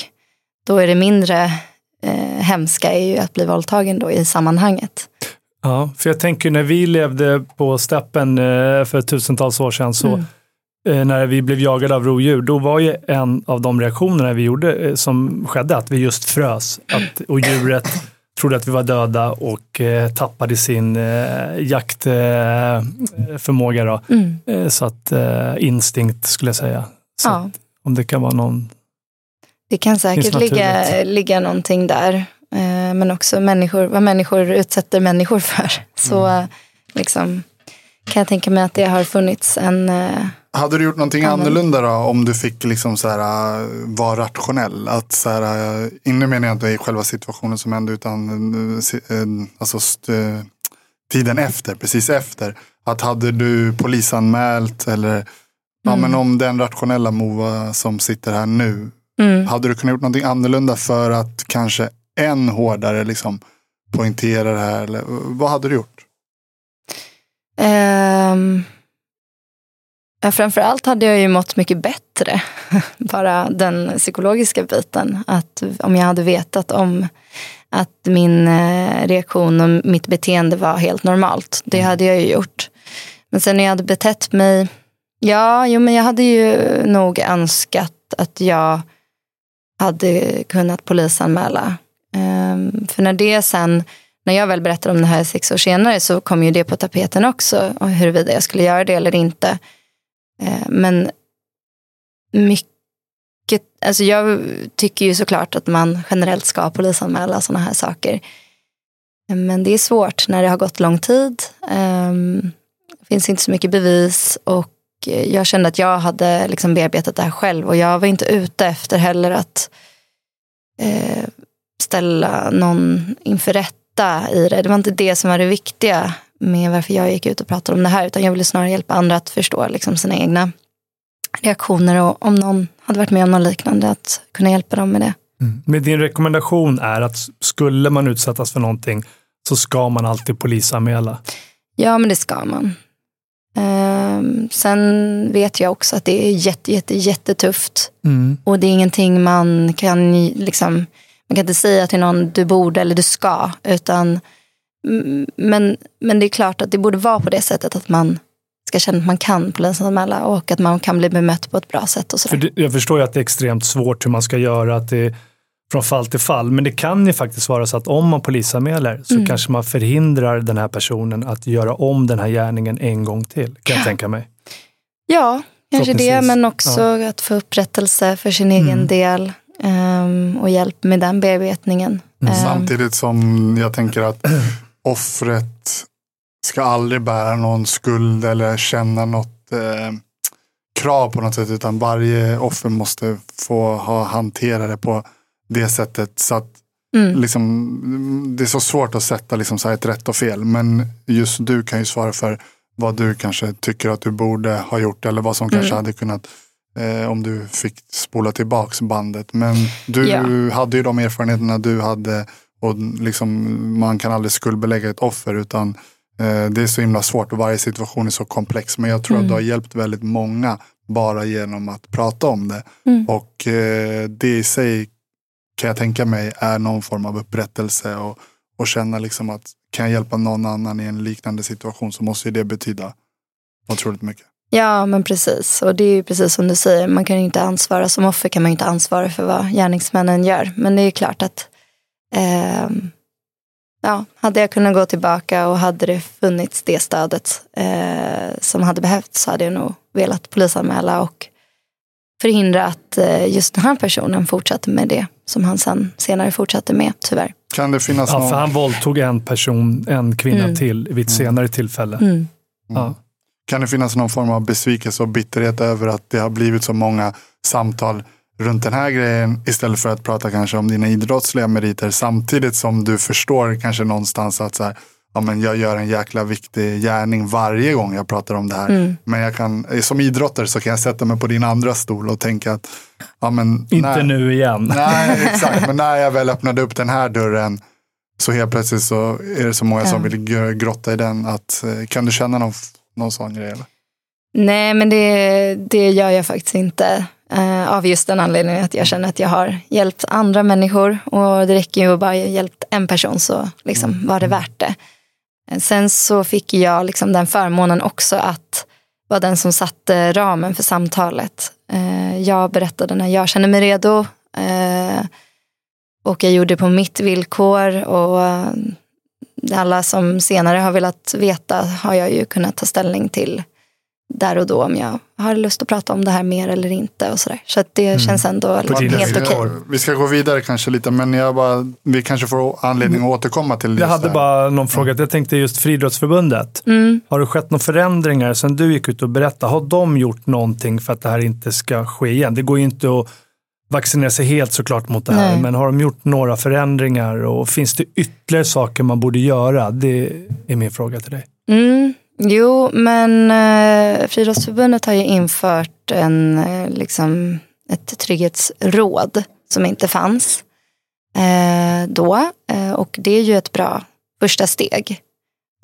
då är det mindre eh, hemska är ju att bli våldtagen då i sammanhanget. Ja, för jag tänker när vi levde på steppen eh, för tusentals år sedan så Mm. eh, när vi blev jagade av rovdjur, då var ju en av de reaktionerna vi gjorde eh, som skedde att vi just frös. Att, och djuret trodde att vi var döda och eh, tappade sin eh, jaktförmåga. Eh, Mm. Eh, så att instinkt skulle jag säga. Så Ja. om det kan vara någon... Det kan säkert ligga, ligga någonting där. Eh, men också människor, vad människor utsätter människor för. Så Mm. eh, liksom, kan jag tänka mig att det har funnits en... eh, Hade du gjort någonting men- annorlunda då om du fick liksom så här, äh, vara rationell? Att så här, nu menar jag inte i själva situationen som hände utan alltså, st- tiden efter, precis efter. Att hade du polisanmält eller ja, men om den rationella Mova som sitter här nu. Mm. Hade du kunnat gjort någonting annorlunda för att kanske än hårdare liksom, poängtera det här? Eller, vad hade du gjort? Ehm, ja, framförallt hade jag ju mått mycket bättre. Bara den psykologiska biten. Att om jag hade vetat om att min eh, reaktion och mitt beteende var helt normalt. Det hade jag ju gjort. Men sen när jag hade betett mig. Ja, jo, men jag hade ju nog önskat att jag hade kunnat polisanmäla. Ehm, för när det sen när jag väl berättade om det här sex år senare så kom ju det på tapeten också. Och huruvida jag skulle göra det eller inte. Ehm, men mycket, alltså jag tycker ju såklart att man generellt ska polisanmäla sådana här saker. Ehm, men det är svårt när det har gått lång tid. Det finns inte så mycket bevis och jag kände att jag hade liksom bearbetat det här själv och jag var inte ute efter heller att eh, ställa någon inför rätta i det. Det var inte det som var det viktiga med varför jag gick ut och pratade om det här utan jag ville snarare hjälpa andra att förstå liksom, sina egna reaktioner och om någon hade varit med om något liknande att kunna hjälpa dem med det. Men din rekommendation är att skulle man utsättas för någonting så ska man alltid polisanmäla. Ja, men det ska man. Ehm, sen vet jag också att det är jätte, jätte, jättetufft. Och det är ingenting man kan liksom, man kan inte säga till någon du borde eller du ska. Utan, mm, men, men det är klart att det borde vara på det sättet att man ska känna att man kan polisanmäla och att man kan bli bemött på ett bra sätt. Och För det, jag förstår ju att det är extremt svårt hur man ska göra, att det från fall till fall. Men det kan ju faktiskt vara så att om man polisanmäler så Mm. kanske man förhindrar den här personen att göra om den här gärningen en gång till, kan jag tänka mig. Ja, kanske det, men också att få upprättelse för sin egen Mm. del ehm, och hjälp med den bearbetningen. Mm. Ehm, Samtidigt som jag tänker att offret ska aldrig bära någon skuld eller känna något eh, krav på något sätt. Utan varje offer måste få ha hantera det på det sättet. Så att mm. liksom, det är så svårt att sätta liksom så ett rätt och fel. Men just du kan ju svara för vad du kanske tycker att du borde ha gjort. Eller vad som kanske Mm. hade kunnat eh, om du fick spola tillbaks bandet. Men du Ja. hade ju de erfarenheterna du hade. Och liksom, man kan aldrig skuldbelägga ett offer. utan eh, Det är så himla svårt och varje situation är så komplex. Men jag tror Mm. att du har hjälpt väldigt många bara genom att prata om det. Mm. Och eh, det i sig kan jag tänka mig är någon form av upprättelse. Och, och känna liksom att kan jag hjälpa någon annan i en liknande situation så måste ju det betyda otroligt mycket. Ja, men precis. Och det är ju precis som du säger, man kan ju inte ansvara, som offer kan man ju inte ansvara för vad gärningsmännen gör. Men det är klart att eh, ja, hade jag kunnat gå tillbaka och hade det funnits det stödet eh, som hade behövts så hade jag nog velat polisanmäla och förhindra att eh, just den här personen fortsatte med det som han sen senare fortsatte med, tyvärr. Kan det finnas Ja, någon... för han våldtog en person, en kvinna Mm. till vid ett senare tillfälle. Mm. Ja. Kan det finnas någon form av besvikelse och bitterhet över att det har blivit så många samtal runt den här grejen istället för att prata kanske om dina idrottsliga meriter samtidigt som du förstår kanske någonstans att så här, ja, men jag gör en jäkla viktig gärning varje gång jag pratar om det här. Mm. Men jag kan, som idrottare så kan jag sätta mig på din andra stol och tänka att ja, men, Inte när, nu igen. Nej, exakt. Men när jag väl öppnade upp den här dörren så helt plötsligt så är det så många som Ja. vill gr- grotta i den. Att, eh, kan du känna någon, någon sån grej? Eller? Nej, men det, det gör jag faktiskt inte. Eh, av just den anledningen att jag känner att jag har hjälpt andra människor. Och det räcker ju att bara hjälpt en person så liksom var det värt det. Sen så fick jag liksom den förmånen också att vara den som satte ramen för samtalet. Eh, jag berättade när jag kände mig redo. Eh, och jag gjorde det på mitt villkor. Och eh, alla som senare har velat veta har jag ju kunnat ta ställning till där och då om jag har lust att prata om det här mer eller inte. Och så där. så att det mm. känns ändå liksom helt okej. Okay. Vi ska gå vidare kanske lite, men jag bara, vi kanske får anledning att återkomma till Jag hade bara någon fråga. Jag tänkte just Friidrottsförbundet. Mm. Har det skett några förändringar sen du gick ut och berättade? Har de gjort någonting för att det här inte ska ske igen? Det går ju inte att vaccinera sig helt såklart mot det här, Nej. men har de gjort några förändringar och finns det ytterligare saker man borde göra? Det är min fråga till dig. Mm. Jo, men eh, Friidrottsförbundet har ju infört en, eh, liksom, ett trygghetsråd som inte fanns eh, då. Eh, och det är ju ett bra första steg.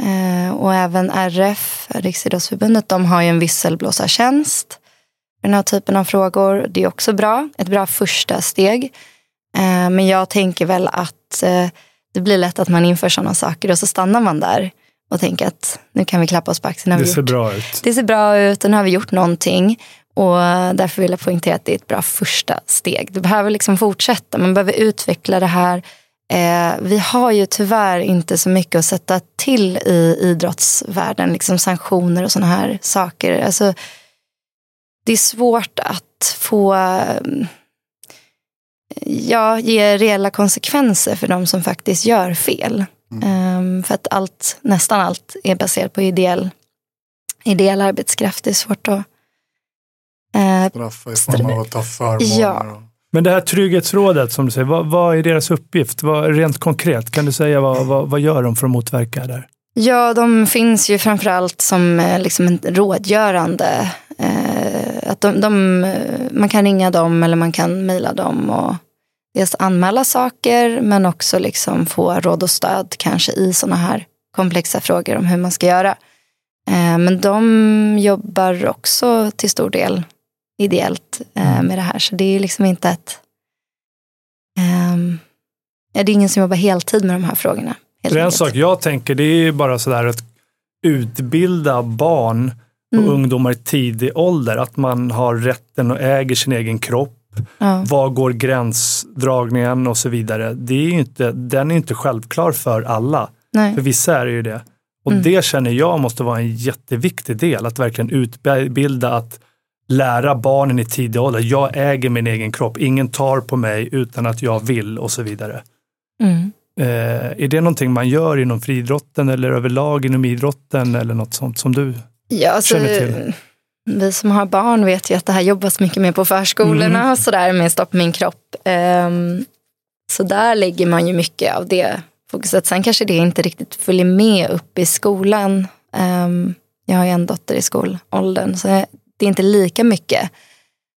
Eh, och även RF, Riksidrottsförbundet, de har ju en visselblåsartjänst för den här typen av frågor. Det är också bra, ett bra första steg. Eh, men jag tänker väl att eh, det blir lätt att man inför sådana saker och så stannar man där och tänka att nu kan vi klappa oss på axeln. Det ser gjort. bra ut. Det ser bra ut och nu har vi gjort någonting. Och därför vill jag poängtera att det är ett bra första steg. Det behöver liksom fortsätta, man behöver utveckla det här. Eh, vi har ju tyvärr inte så mycket att sätta till i idrottsvärlden, liksom sanktioner och sådana här saker. Alltså, det är svårt att få ja, ge reella konsekvenser för de som faktiskt gör fel. Mm. Um, för att allt, nästan allt är baserat på ideell, ideell arbetskraft. Det är svårt att... Uh, Straffa i form av att ta förmåner. Ja. Men det här trygghetsrådet som du säger, vad, vad är deras uppgift? Vad, rent konkret, kan du säga vad, vad, vad gör de för att motverka det här? Ja, de finns ju framförallt som eh, liksom en rådgörande. Eh, att de, de, man kan ringa dem eller man kan mejla dem. Och dels anmäla saker men också liksom få råd och stöd kanske i sådana här komplexa frågor om hur man ska göra. Eh, men de jobbar också till stor del ideellt eh, mm. med det här så det är liksom inte ett um, det är ingen som jobbar heltid med de här frågorna. Det är en sak jag tänker, det är bara sådär att utbilda barn och mm. ungdomar i tidig ålder, att man har rätten och äger sin egen kropp, Ja. Var går gränsdragningen och så vidare. Det är inte, den är inte självklar för alla. Nej. För vissa är det ju det. Och mm. det känner jag måste vara en jätteviktig del, att verkligen utbilda, att lära barnen i tidig ålder. Jag äger min egen kropp, ingen tar på mig utan att jag vill och så vidare. Mm. Eh, är det någonting man gör inom friidrotten eller överlag inom idrotten eller något sånt som du ja, alltså, känner till? Vi som har barn vet ju att det här jobbas mycket mer på förskolorna mm. och sådär med Stopp min kropp. Um, så där lägger man ju mycket av det fokuset. Sen kanske det inte riktigt följer med upp i skolan. Um, jag har ju en dotter i skolåldern så det är inte lika mycket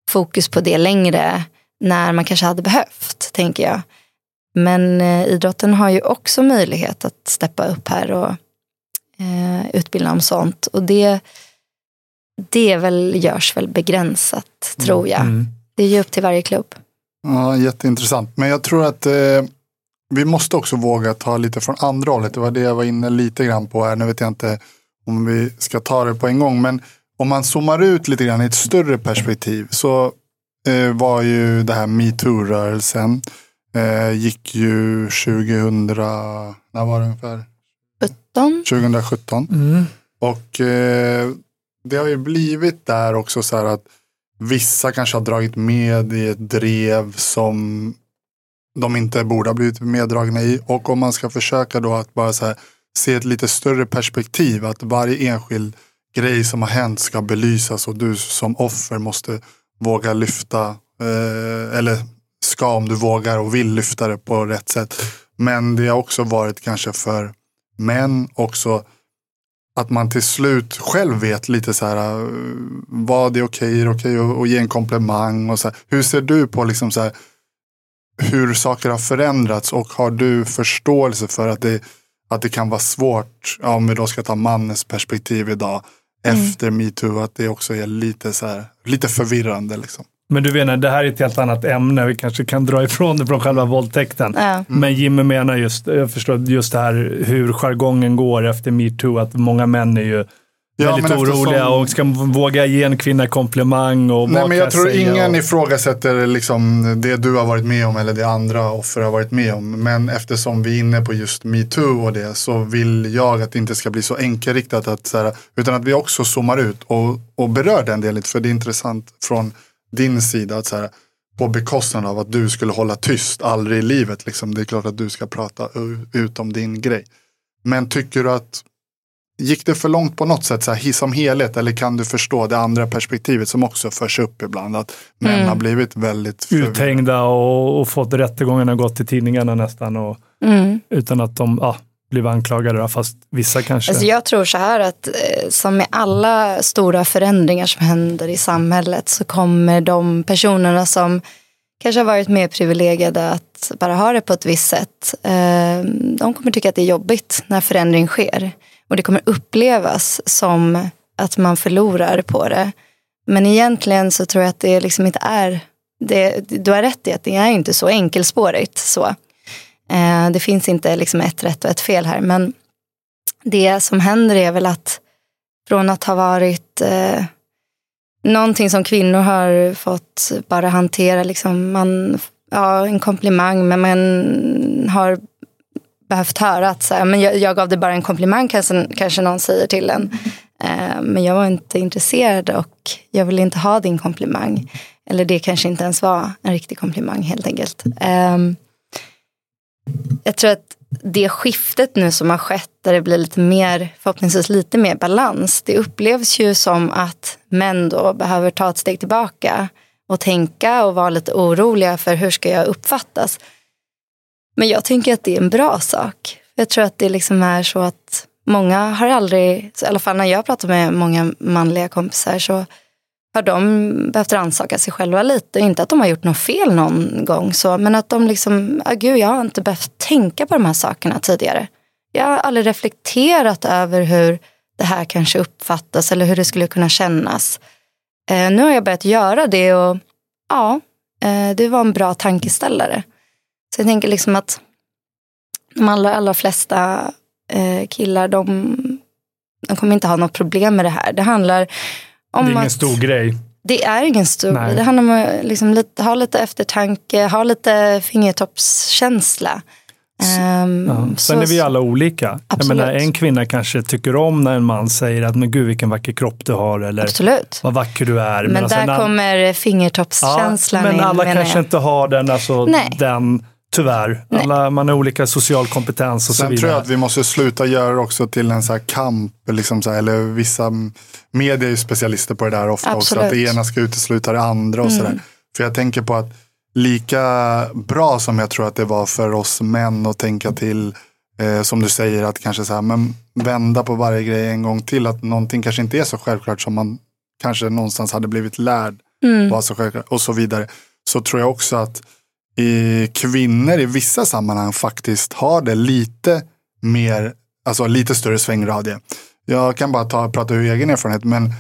fokus på det längre när man kanske hade behövt, tänker jag. Men eh, idrotten har ju också möjlighet att steppa upp här och eh, utbilda om sånt. Och det det väl, görs väl begränsat, tror jag. Mm. Det är ju upp till varje klubb. Ja, jätteintressant. Men jag tror att eh, vi måste också våga ta lite från andra hållet. Det var det jag var inne lite grann på här. Nu vet jag inte om vi ska ta det på en gång. Men om man zoomar ut lite grann i ett större perspektiv så eh, var ju det här metoo-rörelsen eh, gick ju 2000, när var det ungefär? 17. 2017. Mm. Och eh, det har ju blivit där också så här att vissa kanske har dragit med i ett drev som de inte borde ha blivit meddragna i. Och om man ska försöka då att bara så här, se ett lite större perspektiv, att varje enskild grej som har hänt ska belysas och du som offer måste våga lyfta, eh, eller ska om du vågar och vill lyfta det på rätt sätt. Men det har också varit kanske för män också att man till slut själv vet lite så här vad är okej, är okej att ge en komplimang och så här. Hur ser du på liksom så här, hur saker har förändrats och har du förståelse för att det, att det kan vara svårt, ja, om vi då ska ta mannens perspektiv idag, mm. efter metoo, att det också är lite, så här, lite förvirrande. Liksom. Men du menar, det här är ett helt annat ämne. Vi kanske kan dra ifrån det från själva våldtäkten. Mm. Men Jimmy menar just, jag förstår just det här hur jargongen går efter metoo. Att många män är ju Ja, väldigt men eftersom- oroliga och ska våga ge en kvinna komplimang och Nej, men jag tror ingen och... ifrågasätter liksom det du har varit med om eller det andra offer har varit med om. Men eftersom vi är inne på just metoo och det så vill jag att det inte ska bli så enkelriktat. Att, så här, utan att vi också zoomar ut och, och berör den delen. För det är intressant från din sida. att så här, På bekostnad av att du skulle hålla tyst aldrig i livet. Liksom. Det är klart att du ska prata ut om din grej. Men tycker du att Gick det för långt på något sätt så här, som helhet eller kan du förstå det andra perspektivet som också förs upp ibland? Att män Mm. har blivit väldigt förvirrade. uthängda och, och fått rättegångarna gått till tidningarna nästan och, Mm. utan att de ja, blev anklagade. Fast vissa kanske. Alltså jag tror så här att eh, som med alla stora förändringar som händer i samhället så kommer de personerna som kanske har varit mer privilegierade att bara ha det på ett visst sätt. Eh, de kommer tycka att det är jobbigt när förändring sker. Och det kommer upplevas som att man förlorar på det. Men egentligen så tror jag att det liksom inte är, det, du har rätt i att det är inte så enkelspårigt. Så. Eh, det finns inte liksom ett rätt och ett fel här. Men det som händer är väl att från att ha varit eh, någonting som kvinnor har fått bara hantera, liksom man, ja, en komplimang, men man har behövt höra att så här, men jag, jag gav dig bara en komplimang, kanske, kanske någon säger till en. Eh, men jag var inte intresserad och jag ville inte ha din komplimang. Eller det kanske inte ens var en riktig komplimang helt enkelt. Ehm, jag tror att det skiftet nu som har skett där det blir lite mer, förhoppningsvis lite mer balans. Det upplevs ju som att män då behöver ta ett steg tillbaka och tänka och vara lite oroliga för hur ska jag uppfattas. Men jag tänker att det är en bra sak. Jag tror att det liksom är så att många har aldrig, i alla fall när jag pratar med många manliga kompisar så har de behövt rannsaka sig själva lite. Inte att de har gjort något fel någon gång, så, men att de liksom, ah, gud jag har inte behövt tänka på de här sakerna tidigare. Jag har aldrig reflekterat över hur det här kanske uppfattas eller hur det skulle kunna kännas. Eh, nu har jag börjat göra det och ja, eh, det var en bra tankeställare. Så jag tänker liksom att de allra, allra flesta eh, killar, de, de kommer inte ha något problem med det här. Det handlar om det är ingen stor grej. Det är ingen stor Nej. Det handlar om att liksom lite, ha lite eftertanke, ha lite fingertoppskänsla. Ehm, Ja. Sen så- är vi alla olika. Jag menar, en kvinna kanske tycker om när en man säger att men gud vilken vacker kropp du har eller Absolut. vad vacker du är. Men alltså en där kommer fingertoppskänslan ja, Men in. alla kanske jag. inte har den, alltså, Nej. den tyvärr. Nej. Alla, man har olika social kompetens och så Sen vidare. tror jag att vi måste sluta göra det också till en så här kamp. Liksom så här, eller vissa mm, medier är ju specialister på det där ofta också. Att det Absolut. ena ska utesluta det andra och sådär. För jag tänker på att lika bra som jag tror att det var för oss män att tänka till, eh, som du säger, att kanske så här, men vända på varje grej en gång till. Att någonting kanske inte är så självklart som man kanske någonstans hade blivit lärd. Var så självklart, och så vidare. Så tror jag också att i kvinnor i vissa sammanhang faktiskt har det lite mer, alltså lite större svängradie. Jag kan bara ta, prata ur egen erfarenhet, men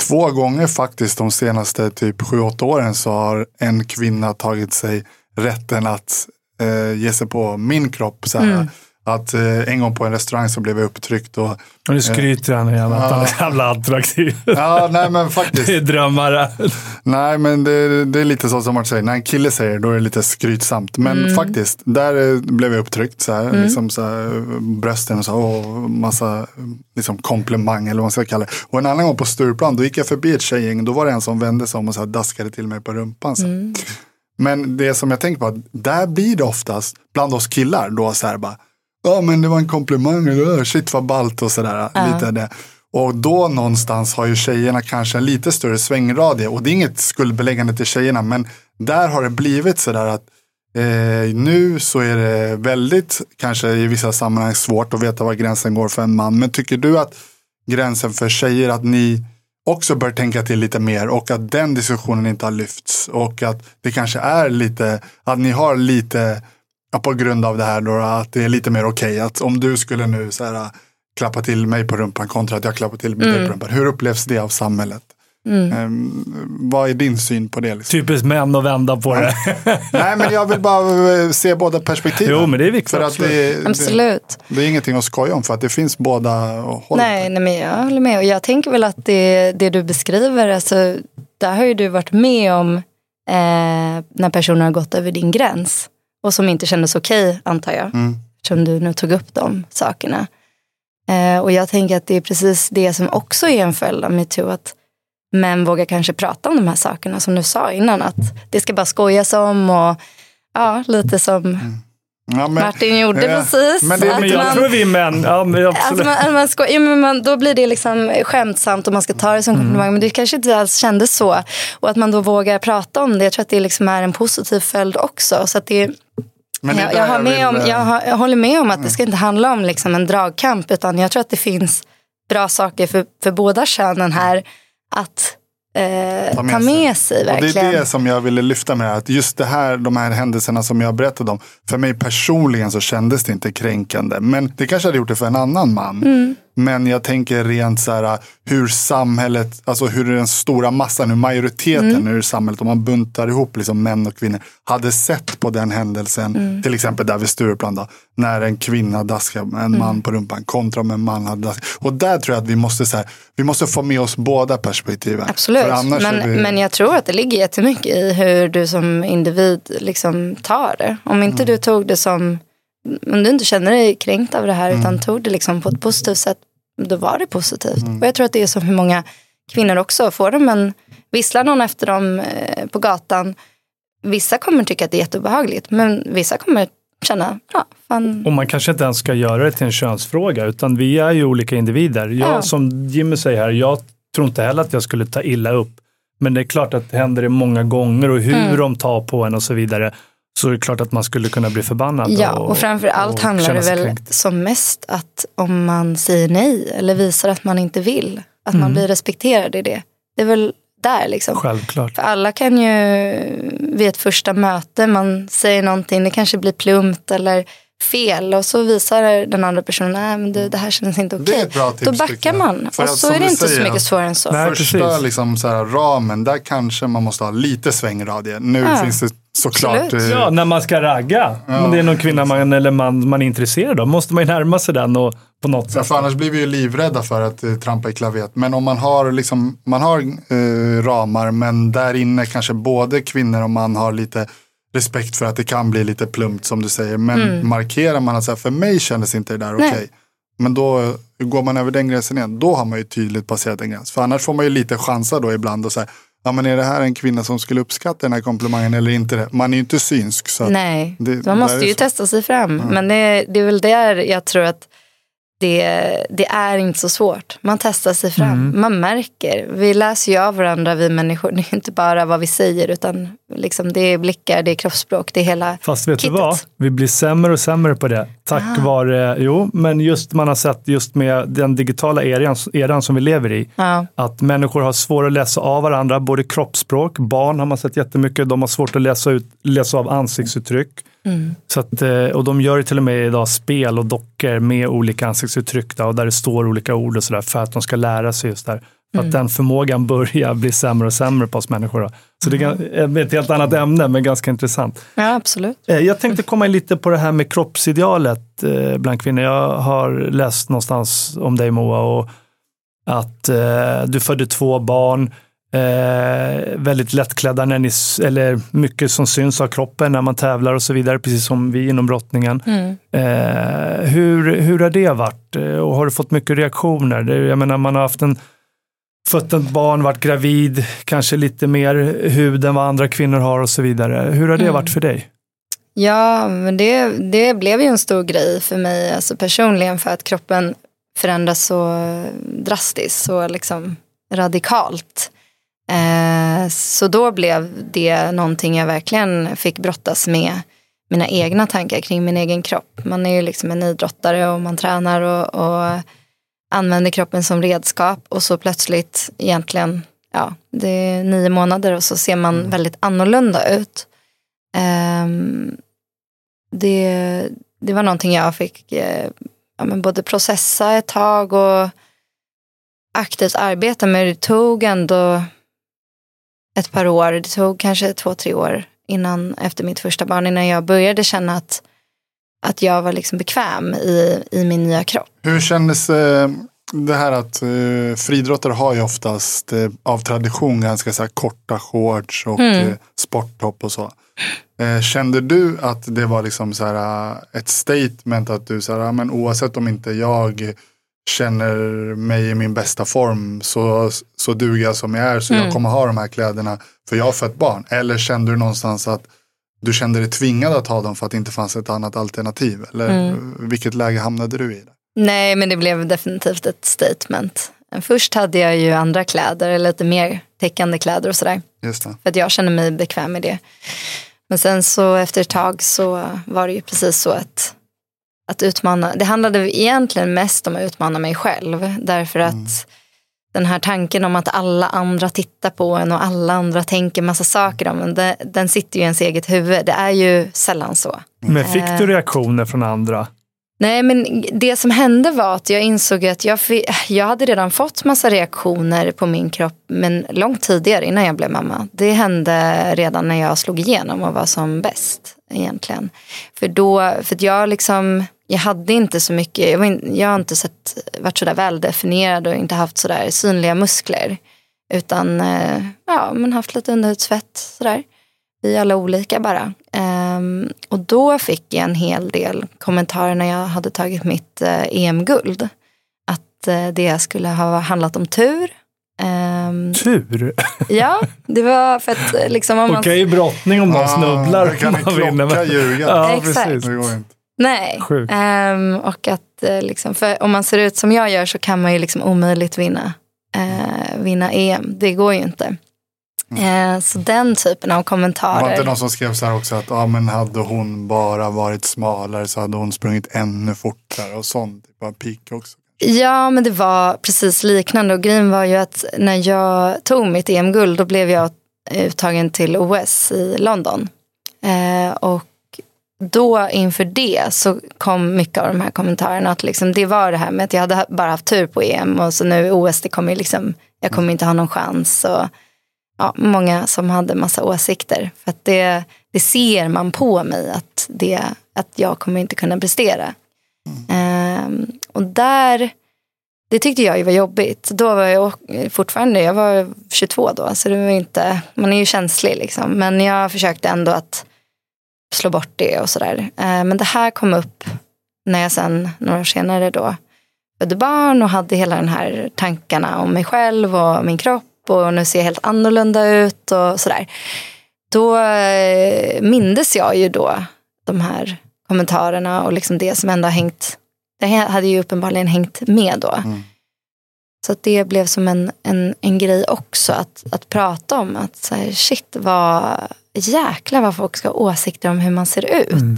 två gånger faktiskt de senaste typ sju, åtta åren så har en kvinna tagit sig rätten att eh, ge sig på min kropp. Så här, mm. Att eh, en gång på en restaurang så blev jag upptryckt och Och nu skryter han igen att han är så jävla attraktiv. ja, nej men faktiskt. det är drömmar. Nej, men det, det är lite så som man säger. När en kille säger då är det lite skrytsamt. Men Mm. faktiskt, där eh, blev jag upptryckt. Så här, liksom så här, brösten och så, och massa liksom, komplimang eller vad man ska kalla det. Och en annan gång på Stureplan, då gick jag förbi ett tjejgäng. Då var det en som vände sig om och så här, daskade till mig på rumpan. Så. Mm. Men det som jag tänker på, där blir det oftast, bland oss killar, då så här bara, ja men det var en komplimang, shit vad ballt och sådär. Lite det. Och då någonstans har ju tjejerna kanske en lite större svängradie. Och det är inget skuldbeläggande till tjejerna, men där har det blivit sådär att eh, nu så är det väldigt, kanske i vissa sammanhang svårt att veta var gränsen går för en man. Men tycker du att gränsen för tjejer, att ni också bör tänka till lite mer och att den diskussionen inte har lyfts och att det kanske är lite, att ni har lite, ja, på grund av det här då, att det är lite mer okej att om du skulle nu så här, klappa till mig på rumpan kontra att jag klappar till dig på rumpan. Hur upplevs det av samhället? Mm. Ehm, vad är din syn på det? Liksom? Typiskt män att vända på det. Nej, men jag vill bara eh, se båda perspektiven. Jo, men det är viktigt. För att det, det, Absolut. det är ingenting att skoja om för att det finns båda håll. Nej, nej, men jag håller med. Och jag tänker väl att det, det du beskriver, alltså, där har ju du varit med om eh, när personer har gått över din gräns. Och som inte kändes okej, antar jag. Mm. Eftersom du nu tog upp de sakerna. Eh, och jag tänker att det är precis det som också är en följd av metoo. Att män vågar kanske prata om de här sakerna som du sa innan. Att det ska bara skojas om och ja, lite som Ja, men, Martin gjorde ja, precis. men det- men jag man- tror vi män, ja, men absolut. Alltså man, man sko- ja, men man, då blir det liksom skämtsamt och man ska ta det som komplimang. Men det kanske inte alls kändes så. Och att man då vågar prata om det. Jag tror att det liksom är en positiv följd också. Så att det, men är jag, jag, har med om, eh, jag, har, jag håller med om att det ska inte handla om liksom en dragkamp. Utan jag tror att det finns bra saker för, för båda könen här att eh, ta med, sig. Och det verkligen. är det som jag ville lyfta med att just det här, de här händelserna som jag berättade om. För mig personligen så kändes det inte kränkande. Men det kanske hade gjort det för en annan man. Mm. Men jag tänker rent så här hur samhället, alltså hur den stora massan, hur majoriteten Mm. ur samhället, om man buntar ihop liksom män och kvinnor, hade sett på den händelsen. Mm. Till exempel där vid Stureplan då, när en kvinna daskar en Mm. man på rumpan kontra om en man hade daskat. Och där tror jag att vi måste, så här, vi måste få med oss båda perspektiven. Absolut, men, vi... men jag tror att det ligger jättemycket i hur du som individ liksom tar det. Om inte Mm. du tog det som, om du inte känner dig kränkt av det här Mm. utan tog det liksom på ett positivt sätt, då var det positivt. Mm. Och jag tror att det är så för många kvinnor också. Får de en, visslar någon efter dem eh, på gatan, vissa kommer tycka att det är jätteobehagligt, men vissa kommer känna, ja, fan, Och man kanske inte ens ska göra det till en könsfråga, utan vi är ju olika individer. Jag, Ja. Som Jimmy säger här, jag tror inte heller att jag skulle ta illa upp. Men det är klart att det händer det många gånger och hur Mm. de tar på en och så vidare. Så är det klart att man skulle kunna bli förbannad. Ja, och framför allt och handlar det väl kränkt. som mest att om man säger nej eller visar att man inte vill, att man Mm. blir respekterad i det. Det är väl där liksom. Självklart. För alla kan ju vid ett första möte, man säger någonting, det kanske blir plumpt eller fel och så visar den andra personen, nej men du, det här känns inte Det är okej. tips, Då backar man För och så är det inte så säger, mycket svårare än så. Nej, Första liksom, så här, ramen, där kanske man måste ha lite svängradie. Nu Ja. finns det såklart... Absolut. eh, Ja, när man ska ragga. Om det är någon kvinna man, eller man, man är intresserad av, måste man ju närma sig den och på något Ja, sätt. för annars blir vi ju livrädda för att eh, trampa i klavet. Men om man har, liksom, man har eh, ramar men där inne kanske både kvinnor och man har lite respekt för att det kan bli lite plumpt som du säger. Men markerar man att så här, för mig kändes inte det där okej. Nej. Men då eh, går man över den gränsen igen. Då har man ju tydligt passerat en gräns. För annars får man ju lite chansa då ibland och säga Ja men är det här en kvinna som skulle uppskatta den här komplimangen eller inte? Det? Man är ju inte synsk. Så Nej, det- man måste ju så- testa sig fram. Men det, det är väl där jag tror att det, det är inte så svårt. Man testar sig fram. Mm. Man märker. Vi läser ju av varandra, vi människor. Det är inte bara vad vi säger, utan liksom det är blickar, det är kroppsspråk, det är hela Fast vet kittet. du vad? Vi blir sämre och sämre på det. Tack Ah. vare, jo, men just man har sett just med den digitala eran, eran som vi lever i. Ja. Att människor har svårt att läsa av varandra, både kroppsspråk, barn har man sett jättemycket, de har svårt att läsa, ut, läsa av ansiktsuttryck. Mm. Så att, eh, och de gör till och med idag spel och dockor med olika ansiktsuttryck då, och där det står olika ord och sådär för att de ska lära sig just där. För Mm. att den förmågan börjar bli sämre och sämre på oss människor. Då. Så det är ett helt annat ämne, men ganska intressant. ja, absolut. Eh, Jag tänkte komma in lite på det här med kroppsidealet eh, bland kvinnor. Jag har läst någonstans om dig Moa och att du födde två barn, eh, väldigt lättklädda, när ni, eller mycket som syns av kroppen när man tävlar och så vidare, precis som vi inom brottningen. Mm. Eh, hur, hur har det varit Eh, och har du fått mycket reaktioner? Det, jag menar, man har haft en fött ett barn, varit gravid, kanske lite mer hud än vad andra kvinnor har och så vidare. Hur har det Mm. varit för dig? Ja, men det, det blev ju en stor grej för mig alltså personligen för att kroppen förändras så drastiskt, så liksom radikalt. Eh, så då blev det någonting jag verkligen fick brottas med mina egna tankar kring min egen kropp. Man är ju liksom en idrottare och man tränar och, och använder kroppen som redskap och så plötsligt egentligen, ja, det är nio månader och så ser man väldigt annorlunda ut. Ehm, det, det var någonting jag fick eh, ja, men både processa ett tag och aktivt arbeta med. Det tog ändå ett par år. Det tog kanske två, tre år innan, efter mitt första barn, innan jag började känna att, att jag var liksom bekväm i, i min nya kropp. Hur kändes eh, det här att eh, friidrottare har ju oftast eh, av tradition ganska så korta shorts och Mm. eh, sporttopp och så. Eh, kände du att det var liksom så här, eh, ett statement att du så här, men oavsett om inte jag känner mig i min bästa form så, så duger jag som jag är så Mm. jag kommer ha de här kläderna för jag har fött barn. Eller kände du någonstans att du kände dig tvingad att ha dem för att det inte fanns ett annat alternativ? Eller Mm. vilket läge hamnade du i? Nej, men det blev definitivt ett statement. Först hade jag ju andra kläder, lite mer täckande kläder och sådär. För att jag kände mig bekväm med det. Men sen så efter ett tag så var det ju precis så att, att utmana, det handlade egentligen mest om att utmana mig själv. Därför att Mm. den här tanken om att alla andra tittar på en och alla andra tänker massa saker om en, den, den sitter ju i ens eget huvud. Det är ju sällan så. Men fick Eh. du reaktioner från andra? Nej, men det som hände var att jag insåg att jag, jag hade redan fått massa reaktioner på min kropp, men långt tidigare innan jag blev mamma. Det hände redan när jag slog igenom och var som bäst egentligen. För då, för jag liksom, jag hade inte så mycket, jag, var in, jag har inte sett, varit sådär väldefinierad och inte haft sådär synliga muskler. Utan, eh, ja, men haft lite underhudsfett sådär. Vi är alla olika bara. Ehm, och då fick jag en hel del kommentarer när jag hade tagit mitt eh, EM-guld. Att eh, det skulle ha handlat om tur. Ehm, Tur. ja, det var för att liksom om man... Okej, i brottning om någon snubblar. Då kan man vinner, klocka ljuga. Ja, Exakt. precis. Det. Nej. Ehm, och att eh, liksom, för om man ser ut som jag gör så kan man ju liksom omöjligt vinna, eh, vinna EM. Det går ju inte. Eh, så den typen av Det var kommentarer. inte någon som skrev så här också att ah, men hade hon bara varit smalare så hade hon sprungit ännu fortare och sånt. Typ av peak också. Ja, men det var precis liknande. Och grejen var ju att när jag tog mitt EM-guld då blev jag uttagen till OS i London. Eh, och då inför det så kom mycket av de här kommentarerna. Att liksom, det var det här med att jag hade bara haft tur på EM och så nu i OS, det kommer liksom, jag kommer inte ha någon chans. Och, ja, många som hade massa åsikter. För att det, det ser man på mig att, det, att jag kommer inte kunna prestera. Ehm, och där, det tyckte jag ju var jobbigt. Då var jag fortfarande, jag var 22 då, så det var inte, man är ju känslig liksom. Men jag försökte ändå att slå bort det och sådär. Ehm, men det här kom upp när jag sen, några år senare då, födde barn och hade hela den här tankarna om mig själv och min kropp och nu ser jag helt annorlunda ut och sådär. Då eh, mindes jag ju då de här kommentarerna och liksom det som ändå har hängt, det hade ju uppenbarligen hängt med då. Mm. Så det blev som en, en, en grej också att, att prata om. Att så här, shit, vad jäklar vad folk ska ha åsikter om hur man ser ut. Mm.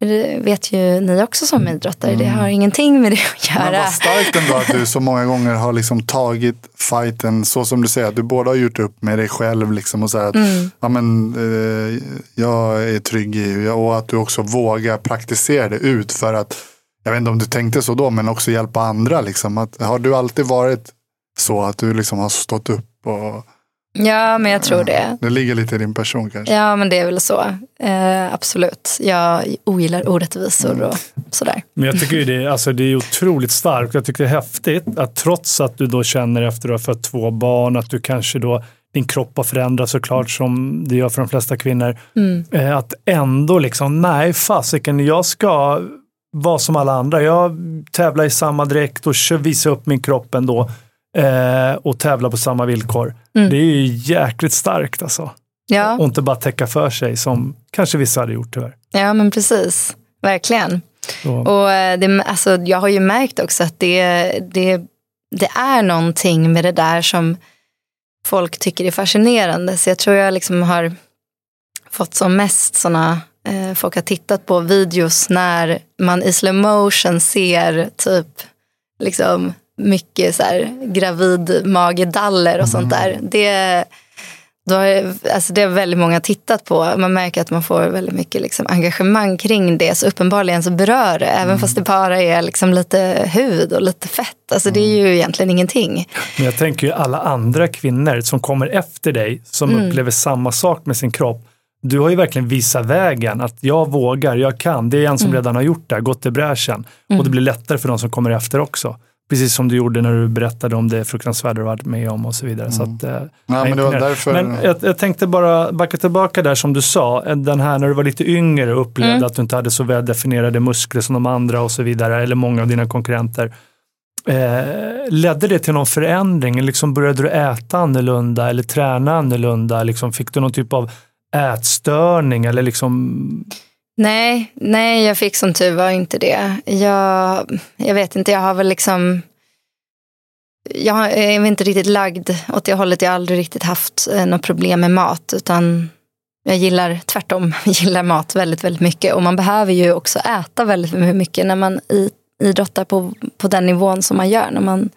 Det vet ju ni också som idrottare, det Mm. har ingenting med det att Men göra. vad starkt ändå att du så många gånger har liksom tagit fighten så som du säger. Att du både har gjort upp med dig själv liksom och så att Mm. ja, men, eh, jag är trygg i och att du också vågar praktisera det ut för att jag vet inte om du tänkte så då men också hjälpa andra. Liksom. Att, har du alltid varit så att du liksom har stått upp och Ja, men jag tror det. det ligger lite i din person kanske? Ja, men det är väl så. Eh, absolut. Jag ogillar orättvisor och sådär. Men jag tycker ju det, alltså det är otroligt starkt. Jag tycker det är häftigt att trots att du då känner efter att har fött två barn att du kanske då din kropp har förändrats såklart som det gör för de flesta kvinnor. Mm. Eh, Att ändå liksom, nej fasiken, jag ska vara som alla andra. Jag tävlar i samma dräkt och kör- visar upp min kropp ändå. Eh, och tävla på samma villkor. Mm. Det är ju jäkligt starkt alltså. Ja. Och inte bara täcka för sig som kanske vissa hade gjort tyvärr. ja, men precis. Verkligen. Så, Och eh, det, alltså, jag har ju märkt också att det, det, det är någonting med det där som folk tycker är fascinerande. Så jag tror jag liksom har fått som mest sådana, eh, folk har tittat på videos när man i slow motion ser typ liksom mycket så här gravid magedaller och sånt där. Det, då har, alltså det har väldigt många tittat på. Man märker att man får väldigt mycket liksom engagemang kring det. Så uppenbarligen så berör det, även fast det bara är liksom lite hud och lite fett. Alltså det är ju egentligen ingenting. Men jag tänker ju alla andra kvinnor som kommer efter dig, som upplever samma sak med sin kropp. Du har ju verkligen visat vägen, att jag vågar, jag kan. Det är en som redan har gjort det, gått i bräschen. Och det blir lättare för de som kommer efter också. Precis som du gjorde när du berättade om det fruktansvärda du varit med om och så vidare. Så att, eh, Ja, jag men det var imponerad. därför- Men jag, jag tänkte bara backa tillbaka där som du sa, den här när du var lite yngre och upplevde att du inte hade så väl definierade muskler som de andra och så vidare, eller många av dina konkurrenter. Eh, ledde det till någon förändring? Liksom började du äta annorlunda eller träna annorlunda? Liksom, fick du någon typ av ätstörning? Eller liksom, Nej, nej, jag fick som tur var inte det. Jag, jag vet inte, jag har väl liksom... Jag är inte riktigt lagd åt det hållet. Jag har aldrig riktigt haft eh, något problem med mat. Utan jag gillar tvärtom, gillar mat väldigt, väldigt mycket. Och man behöver ju också äta väldigt mycket när man idrottar på, på den nivån som man gör. När man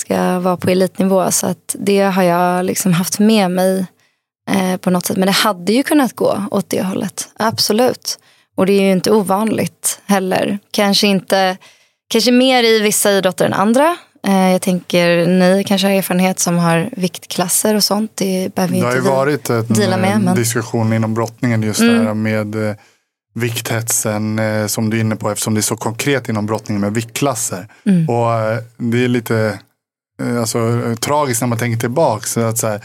ska vara på elitnivå. Så att det har jag liksom haft med mig eh, på något sätt. Men det hade ju kunnat gå åt det hållet. Absolut. Och det är ju inte ovanligt heller. Kanske inte, kanske mer i vissa idrotter än andra. Eh, jag tänker ni kanske har erfarenhet som har viktklasser och sånt. Det behöver Det ju har ju inte vi varit en deala med. eh, Men... diskussion inom brottningen just Mm. där med eh, vikthetsen eh, som du är inne på eftersom det är så konkret inom brottningen med viktklasser. Mm. Och eh, det är lite eh, alltså, eh, tragiskt när man tänker tillbaka. Så att, så här,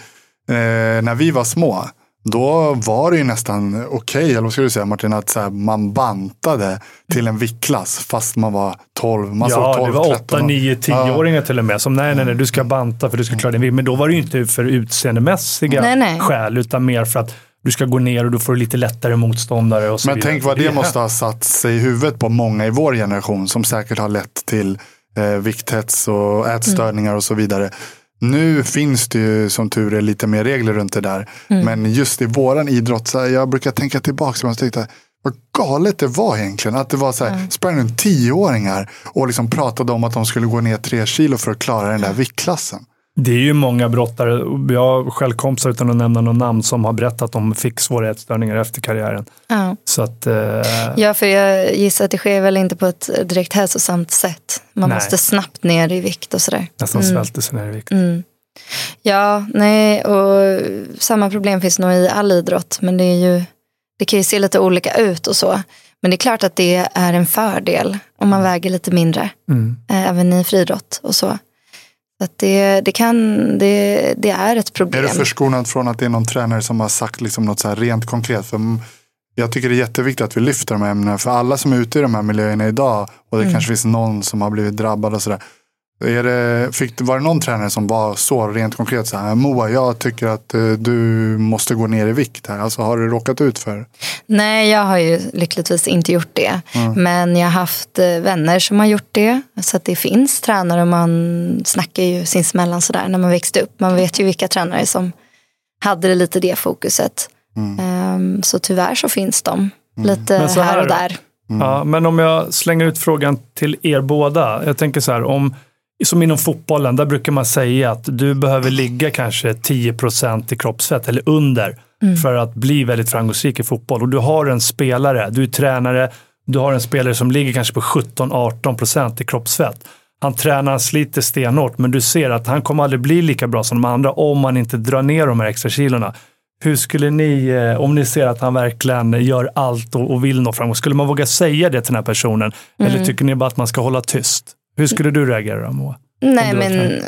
eh, när vi var små då var det ju nästan okej, eller vad ska du säga Martin, att så här, man bantade till en viktklass fast man var 12, man såg ja, 12, det var 13 8, år. 9, 10-åringar till och med som nej, nej, nej, du ska banta för du ska klara din vikt. Men då var det ju inte för utseendemässiga Nej, nej. skäl, utan mer för att du ska gå ner och du får lite lättare motståndare och så Men vidare. tänk vad Så det måste ha satt sig i huvudet på många i vår generation som säkert har lett till eh, vikthets och ätstörningar och så vidare. Nu finns det ju som tur är lite mer regler runt det där. Men just i våran idrott, så här, jag brukar tänka tillbaka och tänkte vad galet det var egentligen. Att det var så här, sprang runt tioåringar och liksom pratade om att de skulle gå ner tre kilo för att klara den där viktklassen. Det är ju många brottare, jag har själv kompisar utan att nämna någon namn som har berättat att de fick svåra ätstörningar efter karriären. Ja. Så att, eh, ja, för jag gissar att det sker väl inte på ett direkt hälsosamt sätt. Man Nej. måste snabbt ner i vikt och sådär. nästan svälter sig ner i vikt. Mm. Ja, nej, och samma problem finns nog i all idrott. Men det, är ju, det kan ju se lite olika ut och så. Men det är klart att det är en fördel om man väger lite mindre. Mm. eh, Även i friidrott och så. Att det, det, kan, det, det är ett Är problem. du förskonad från att det är någon tränare som har sagt liksom något så rent konkret? För mm, jag tycker det är jätteviktigt att vi lyfter de här ämnena. För alla som är ute i de här miljöerna idag och det kanske finns någon som har blivit drabbad och sådär. Är det, fick, var det någon tränare som var så rent konkret så här, Moa, jag tycker att eh, du måste gå ner i vikt här. Alltså har du råkat ut för? Nej, jag har ju lyckligtvis inte gjort det. Men jag har haft eh, vänner som har gjort det. Så att det finns tränare och man snackar ju sinsemellan sådär när man växte upp. Man vet ju vilka tränare som hade det lite det fokuset. Ehm, så tyvärr så finns de lite Men så här, här och där. Ja, men om jag slänger ut frågan till er båda. Jag tänker så här, om, som inom fotbollen, där brukar man säga att du behöver ligga kanske 10% i kroppsfett eller under för att bli väldigt framgångsrik i fotboll. Och du har en spelare, du är tränare, du har en spelare som ligger kanske på 17-18% i kroppsfett. Han tränar, han sliter stenhårt, men du ser att han kommer aldrig bli lika bra som de andra om man inte drar ner de här extra kilorna. Hur skulle ni, eh, om ni ser att han verkligen gör allt och, vill nå framgång, skulle man våga säga det till den här personen? Eller tycker ni bara att man ska hålla tyst? Hur skulle du reagera då, Moa? Nej, men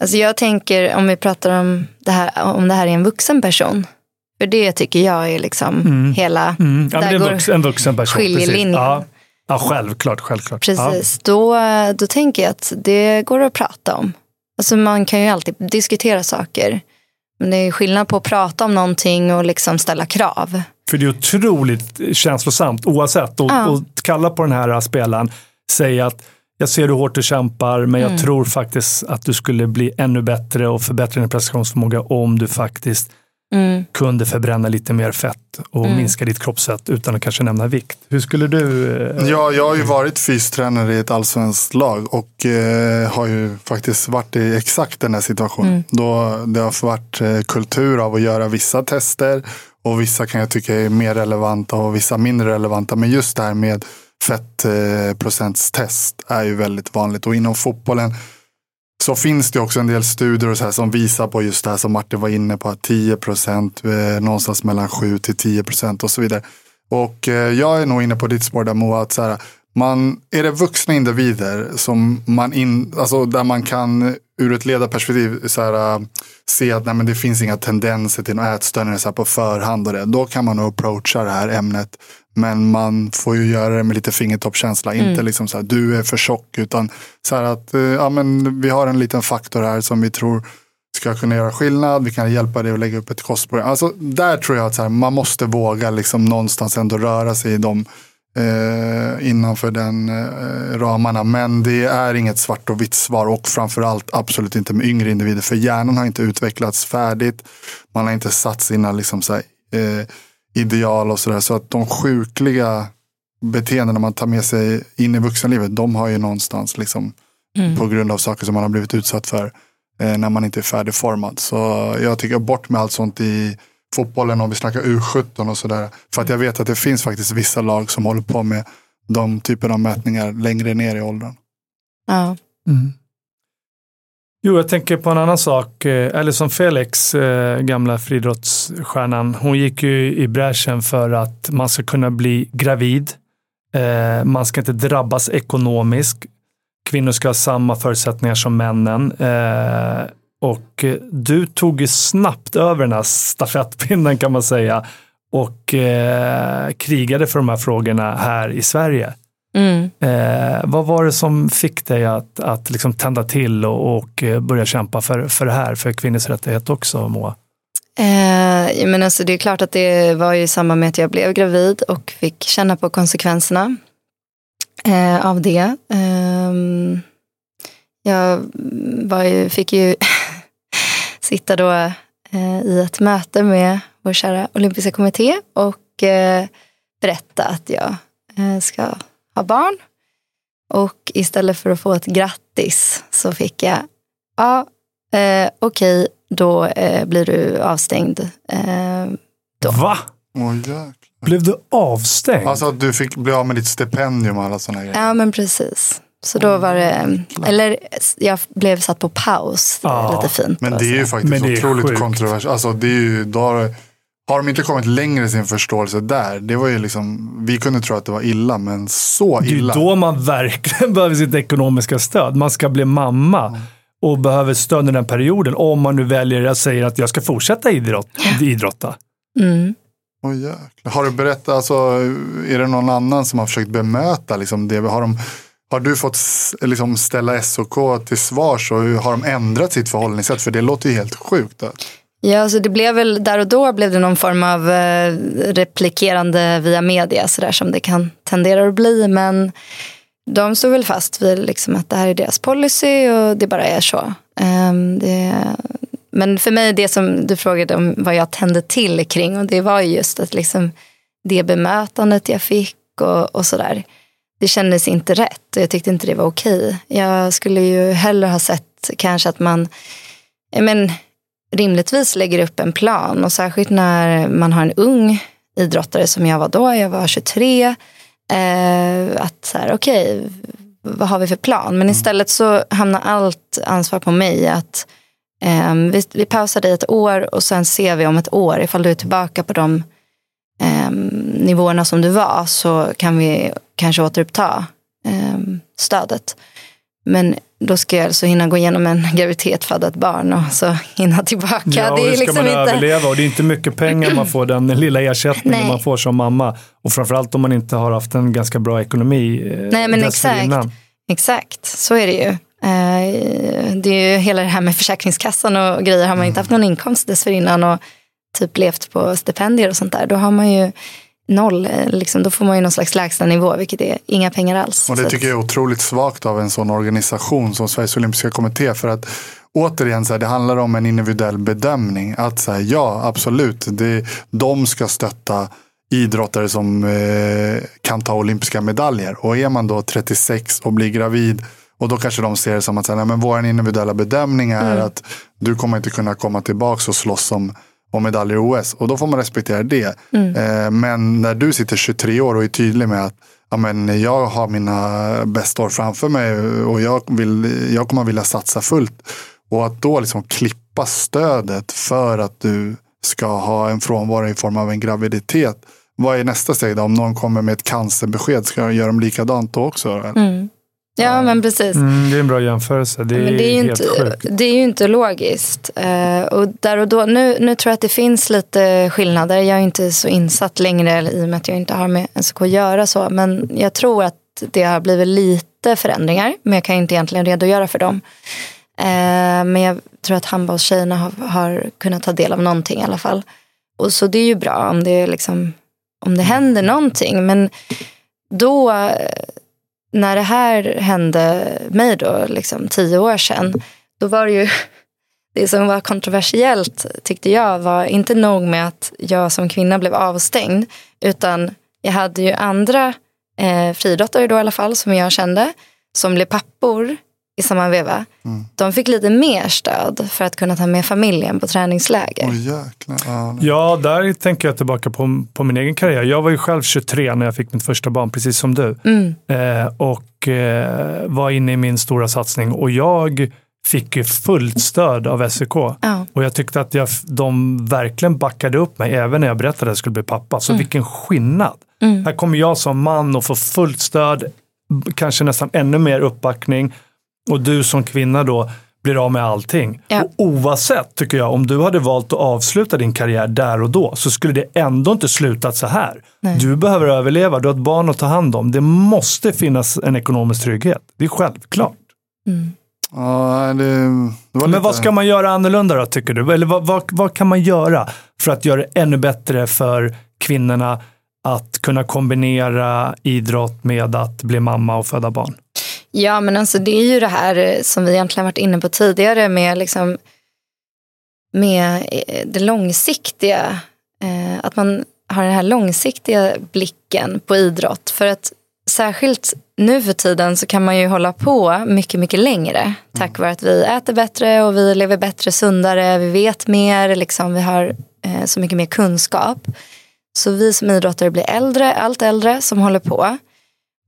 alltså jag tänker om vi pratar om det här, om det här är en vuxen person. För det tycker jag är liksom hela, Mm. Ja, där en, går vuxen, en vuxen person. skiljelinjen. Ja. ja, självklart. självklart. Precis, då, då tänker jag att det går att prata om. Alltså man kan ju alltid diskutera saker. Men det är skillnad på att prata om någonting och liksom ställa krav. För det är otroligt känslosamt oavsett. Och, Ja. och kalla på den här spelaren, säga att jag ser hur hårt du kämpar, men Mm. jag tror faktiskt att du skulle bli ännu bättre och förbättra din prestationsförmåga om du faktiskt Mm. kunde förbränna lite mer fett och Mm. minska ditt kroppsfett utan att kanske nämna vikt. Hur skulle du? eh, Ja, jag har ju varit fystränare i ett allsvenskt lag och eh, har ju faktiskt varit i exakt den här situationen. Mm. Då det har varit eh, kultur av att göra vissa tester och vissa kan jag tycka är mer relevanta och vissa mindre relevanta. Men just det här med fettprocentstest eh, är ju väldigt vanligt och inom fotbollen så finns det också en del studier och så här som visar på just det här som Martin var inne på, att 10 procent, eh, någonstans mellan 7 till 10 procent och så vidare. Och eh, jag är nog inne på ditt spår där Moa, att så här, man, är det vuxna individer som man in, alltså där man kan ur ett ledarperspektiv så här, se att nej, men det finns inga tendenser till några ätstörningar så på förhand och det. Då kan man nog approacha det här ämnet. Men man får ju göra det med lite fingertoppskänsla. Inte liksom så här, du är för tjock. Utan så här att eh, ja, men vi har en liten faktor här som vi tror ska kunna göra skillnad. Vi kan hjälpa dig att lägga upp ett kostprogram. Alltså, där tror jag att så här, man måste våga liksom någonstans ändå röra sig i de eh, innanför den eh, ramarna. Men det är inget svart och vitt svar och framförallt absolut inte med yngre individer. För hjärnan har inte utvecklats färdigt. Man har inte satt sina liksom, så här, eh, ideal och sådär. Så att de sjukliga beteendena man tar med sig in i vuxenlivet, de har ju någonstans liksom Mm. på grund av saker som man har blivit utsatt för eh, när man inte är färdigformad. Så jag tycker bort med allt sånt i fotbollen om vi snackar U17 och sådär. För att jag vet att det finns faktiskt vissa lag som håller på med de typerna av mätningar längre ner i åldern. Ja. Mm. Jo, jag tänker på en annan sak. Eh, Alison Felix, eh, gamla friidrottsstjärnan, hon gick ju i bräschen för att man ska kunna bli gravid. Eh, man ska inte drabbas ekonomiskt. Kvinnor ska ha samma förutsättningar som männen. Och du tog ju snabbt över den här stafettpinnen kan man säga och krigade för de här frågorna här i Sverige. Mm. Eh, vad var det som fick dig att, att liksom tända till och, och eh, börja kämpa för, för det här, för kvinnors rättighet också, Moa? Eh, men alltså det är klart att det var i samband med att jag blev gravid och fick känna på konsekvenserna eh, av det. Ehm, jag ju, fick ju sitta då eh, i ett möte med vår kära olympiska kommitté och eh, berätta att jag ska ha barn. Och istället för att få ett grattis så fick jag, ja, eh, okej, då eh, blir du avstängd. Eh, Då. Va? Jäklar. Blev du avstängd? Alltså att du fick bli av med ditt stipendium och alla sådana grejer. ja, men precis. Så då var det, eller jag blev satt på paus. Ja, lite fint. Men det är ju säga. faktiskt otroligt kontroversiellt. Alltså det är ju, då har, har de inte kommit längre i sin förståelse där. Det var ju liksom, vi kunde tro att det var illa, men så det är illa. då man verkligen behöver sitt ekonomiska stöd. Man ska bli mamma och behöver stöd under den perioden om man nu väljer att säga att jag ska fortsätta idrott, idrotta. Mm. Jäklar. Har du berättat, alltså, är det någon annan som har försökt bemöta liksom det? Har, de, har du fått liksom, ställa SOK till svars och har de ändrat sitt förhållningssätt? För det låter ju helt sjukt. Då. Ja, alltså det blev väl, där och då blev det någon form av eh, replikerande via media, sådär som det kan tendera att bli. Men de stod väl fast vid liksom att det här är deras policy och det bara är så. Ehm, det, men för mig, det som du frågade om vad jag tände till kring, och det var ju just att liksom det bemötandet jag fick och, och sådär. Det kändes inte rätt och jag tyckte inte det var okej. Jag skulle ju hellre ha sett kanske att man men, rimligtvis lägger upp en plan och särskilt när man har en ung idrottare som jag var då, jag var 23. Eh, att så här, okej, vad har vi för plan? Men istället så hamnar allt ansvar på mig att eh, vi, vi pausar dig ett år och sen ser vi om ett år ifall du är tillbaka på de eh, nivåerna som du var så kan vi kanske återuppta eh, stödet. Men då ska jag alltså hinna gå igenom en graviditet, föda ett barn och så hinna tillbaka. Ja, och det hur är ska liksom man inte... överleva? Och det är inte mycket pengar man får, den lilla ersättningen Nej. man får som mamma. Och framförallt om man inte har haft en ganska bra ekonomi eh, Nej, men exakt. Exakt, så är det ju. Eh, Det är ju hela det här med Försäkringskassan och grejer. Har man inte haft någon inkomst dessförinnan och typ levt på stipendier och sånt där, då har man ju noll. eh, Liksom, då får man ju någon slags lägsta nivå, vilket är inga pengar alls. Och det tycker jag är otroligt svagt av en sån organisation som Sveriges Olympiska Kommitté. För att återigen, så här, det handlar om en individuell bedömning. Att så här, ja, absolut, det, de ska stötta idrottare som eh, kan ta olympiska medaljer. Och är man då 36 och blir gravid och då kanske de ser det som att så här, nej, men vår individuella bedömning är mm. att du kommer inte kunna komma tillbaka och slåss om, om medaljer i OS. Och då får man respektera det. Mm. Eh, men när du sitter 23 år och är tydlig med att ja, men jag har mina bästa år framför mig och jag, vill, jag kommer vilja satsa fullt. Och att då liksom klippa stödet för att du ska ha en frånvaro i form av en graviditet. Vad är nästa steg då? Om någon kommer med ett cancerbesked, ska jag göra dem likadant då också? Mm. Ja, men precis. Mm, det är en bra jämförelse. Det är, men det är ju helt inte, sjukt. Det är ju inte logiskt. Uh, och där och då, nu, nu tror jag att det finns lite skillnader. Jag är inte så insatt längre i och med att jag inte har med NSK att göra så. Men jag tror att det har blivit lite förändringar. Men jag kan inte egentligen redogöra för dem. Uh, men jag tror att handbollstjejerna har, har kunnat ta del av någonting i alla fall. Och så det är ju bra om det, liksom, om det händer någonting. Men då när det här hände mig då, liksom tio år sedan, då var det ju det som var kontroversiellt tyckte jag var inte nog med att jag som kvinna blev avstängd, utan jag hade ju andra eh, friidrottare då i alla fall, som jag kände, som blev pappor i samma veva. Mm. De fick lite mer stöd för att kunna ta med familjen på träningsläger. Oh, ja, ja, där tänker jag tillbaka på, på min egen karriär. Jag var ju själv 23 när jag fick mitt första barn, precis som du. Mm. Eh, och eh, var inne i min stora satsning. Och jag fick ju fullt stöd av SEK. Ja. Och jag tyckte att jag, de verkligen backade upp mig, även när jag berättade att jag skulle bli pappa. Så mm. vilken skillnad. Mm. Här kommer jag som man och får fullt stöd, kanske nästan ännu mer uppbackning och du som kvinna då blir av med allting. Ja. Och oavsett, tycker jag, om du hade valt att avsluta din karriär där och då så skulle det ändå inte slutat så här. Nej. Du behöver överleva, du har ett barn att ta hand om. Det måste finnas en ekonomisk trygghet. Det är självklart. Mm. Ja, det, det Men vad ska man göra annorlunda då, tycker du? Eller vad, vad, vad kan man göra för att göra det ännu bättre för kvinnorna att kunna kombinera idrott med att bli mamma och föda barn? Ja, men alltså det är ju det här eh, som vi egentligen varit inne på tidigare med, liksom, med eh, det långsiktiga. Eh, att man har den här långsiktiga blicken på idrott. För att särskilt nu för tiden så kan man ju hålla på mycket, mycket längre. Tack vare att vi äter bättre och vi lever bättre, sundare, vi vet mer, liksom, vi har eh, så mycket mer kunskap. Så vi som idrottare blir äldre, allt äldre som håller på.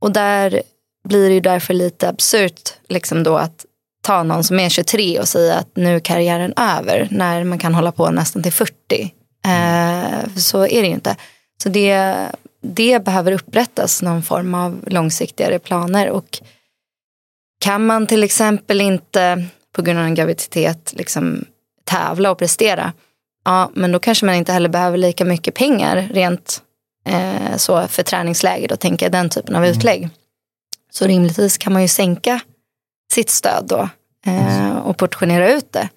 Och där blir det ju därför lite absurt liksom då att ta någon som är 23 och säga att nu är karriären över när man kan hålla på nästan till 40. Eh, så är det ju inte. Så det, det behöver upprättas någon form av långsiktigare planer och kan man till exempel inte på grund av en graviditet liksom tävla och prestera, ja men då kanske man inte heller behöver lika mycket pengar rent eh, så för träningsläger, tänker jag den typen av mm. Så rimligtvis kan man ju sänka sitt stöd då eh, och portionera ut det.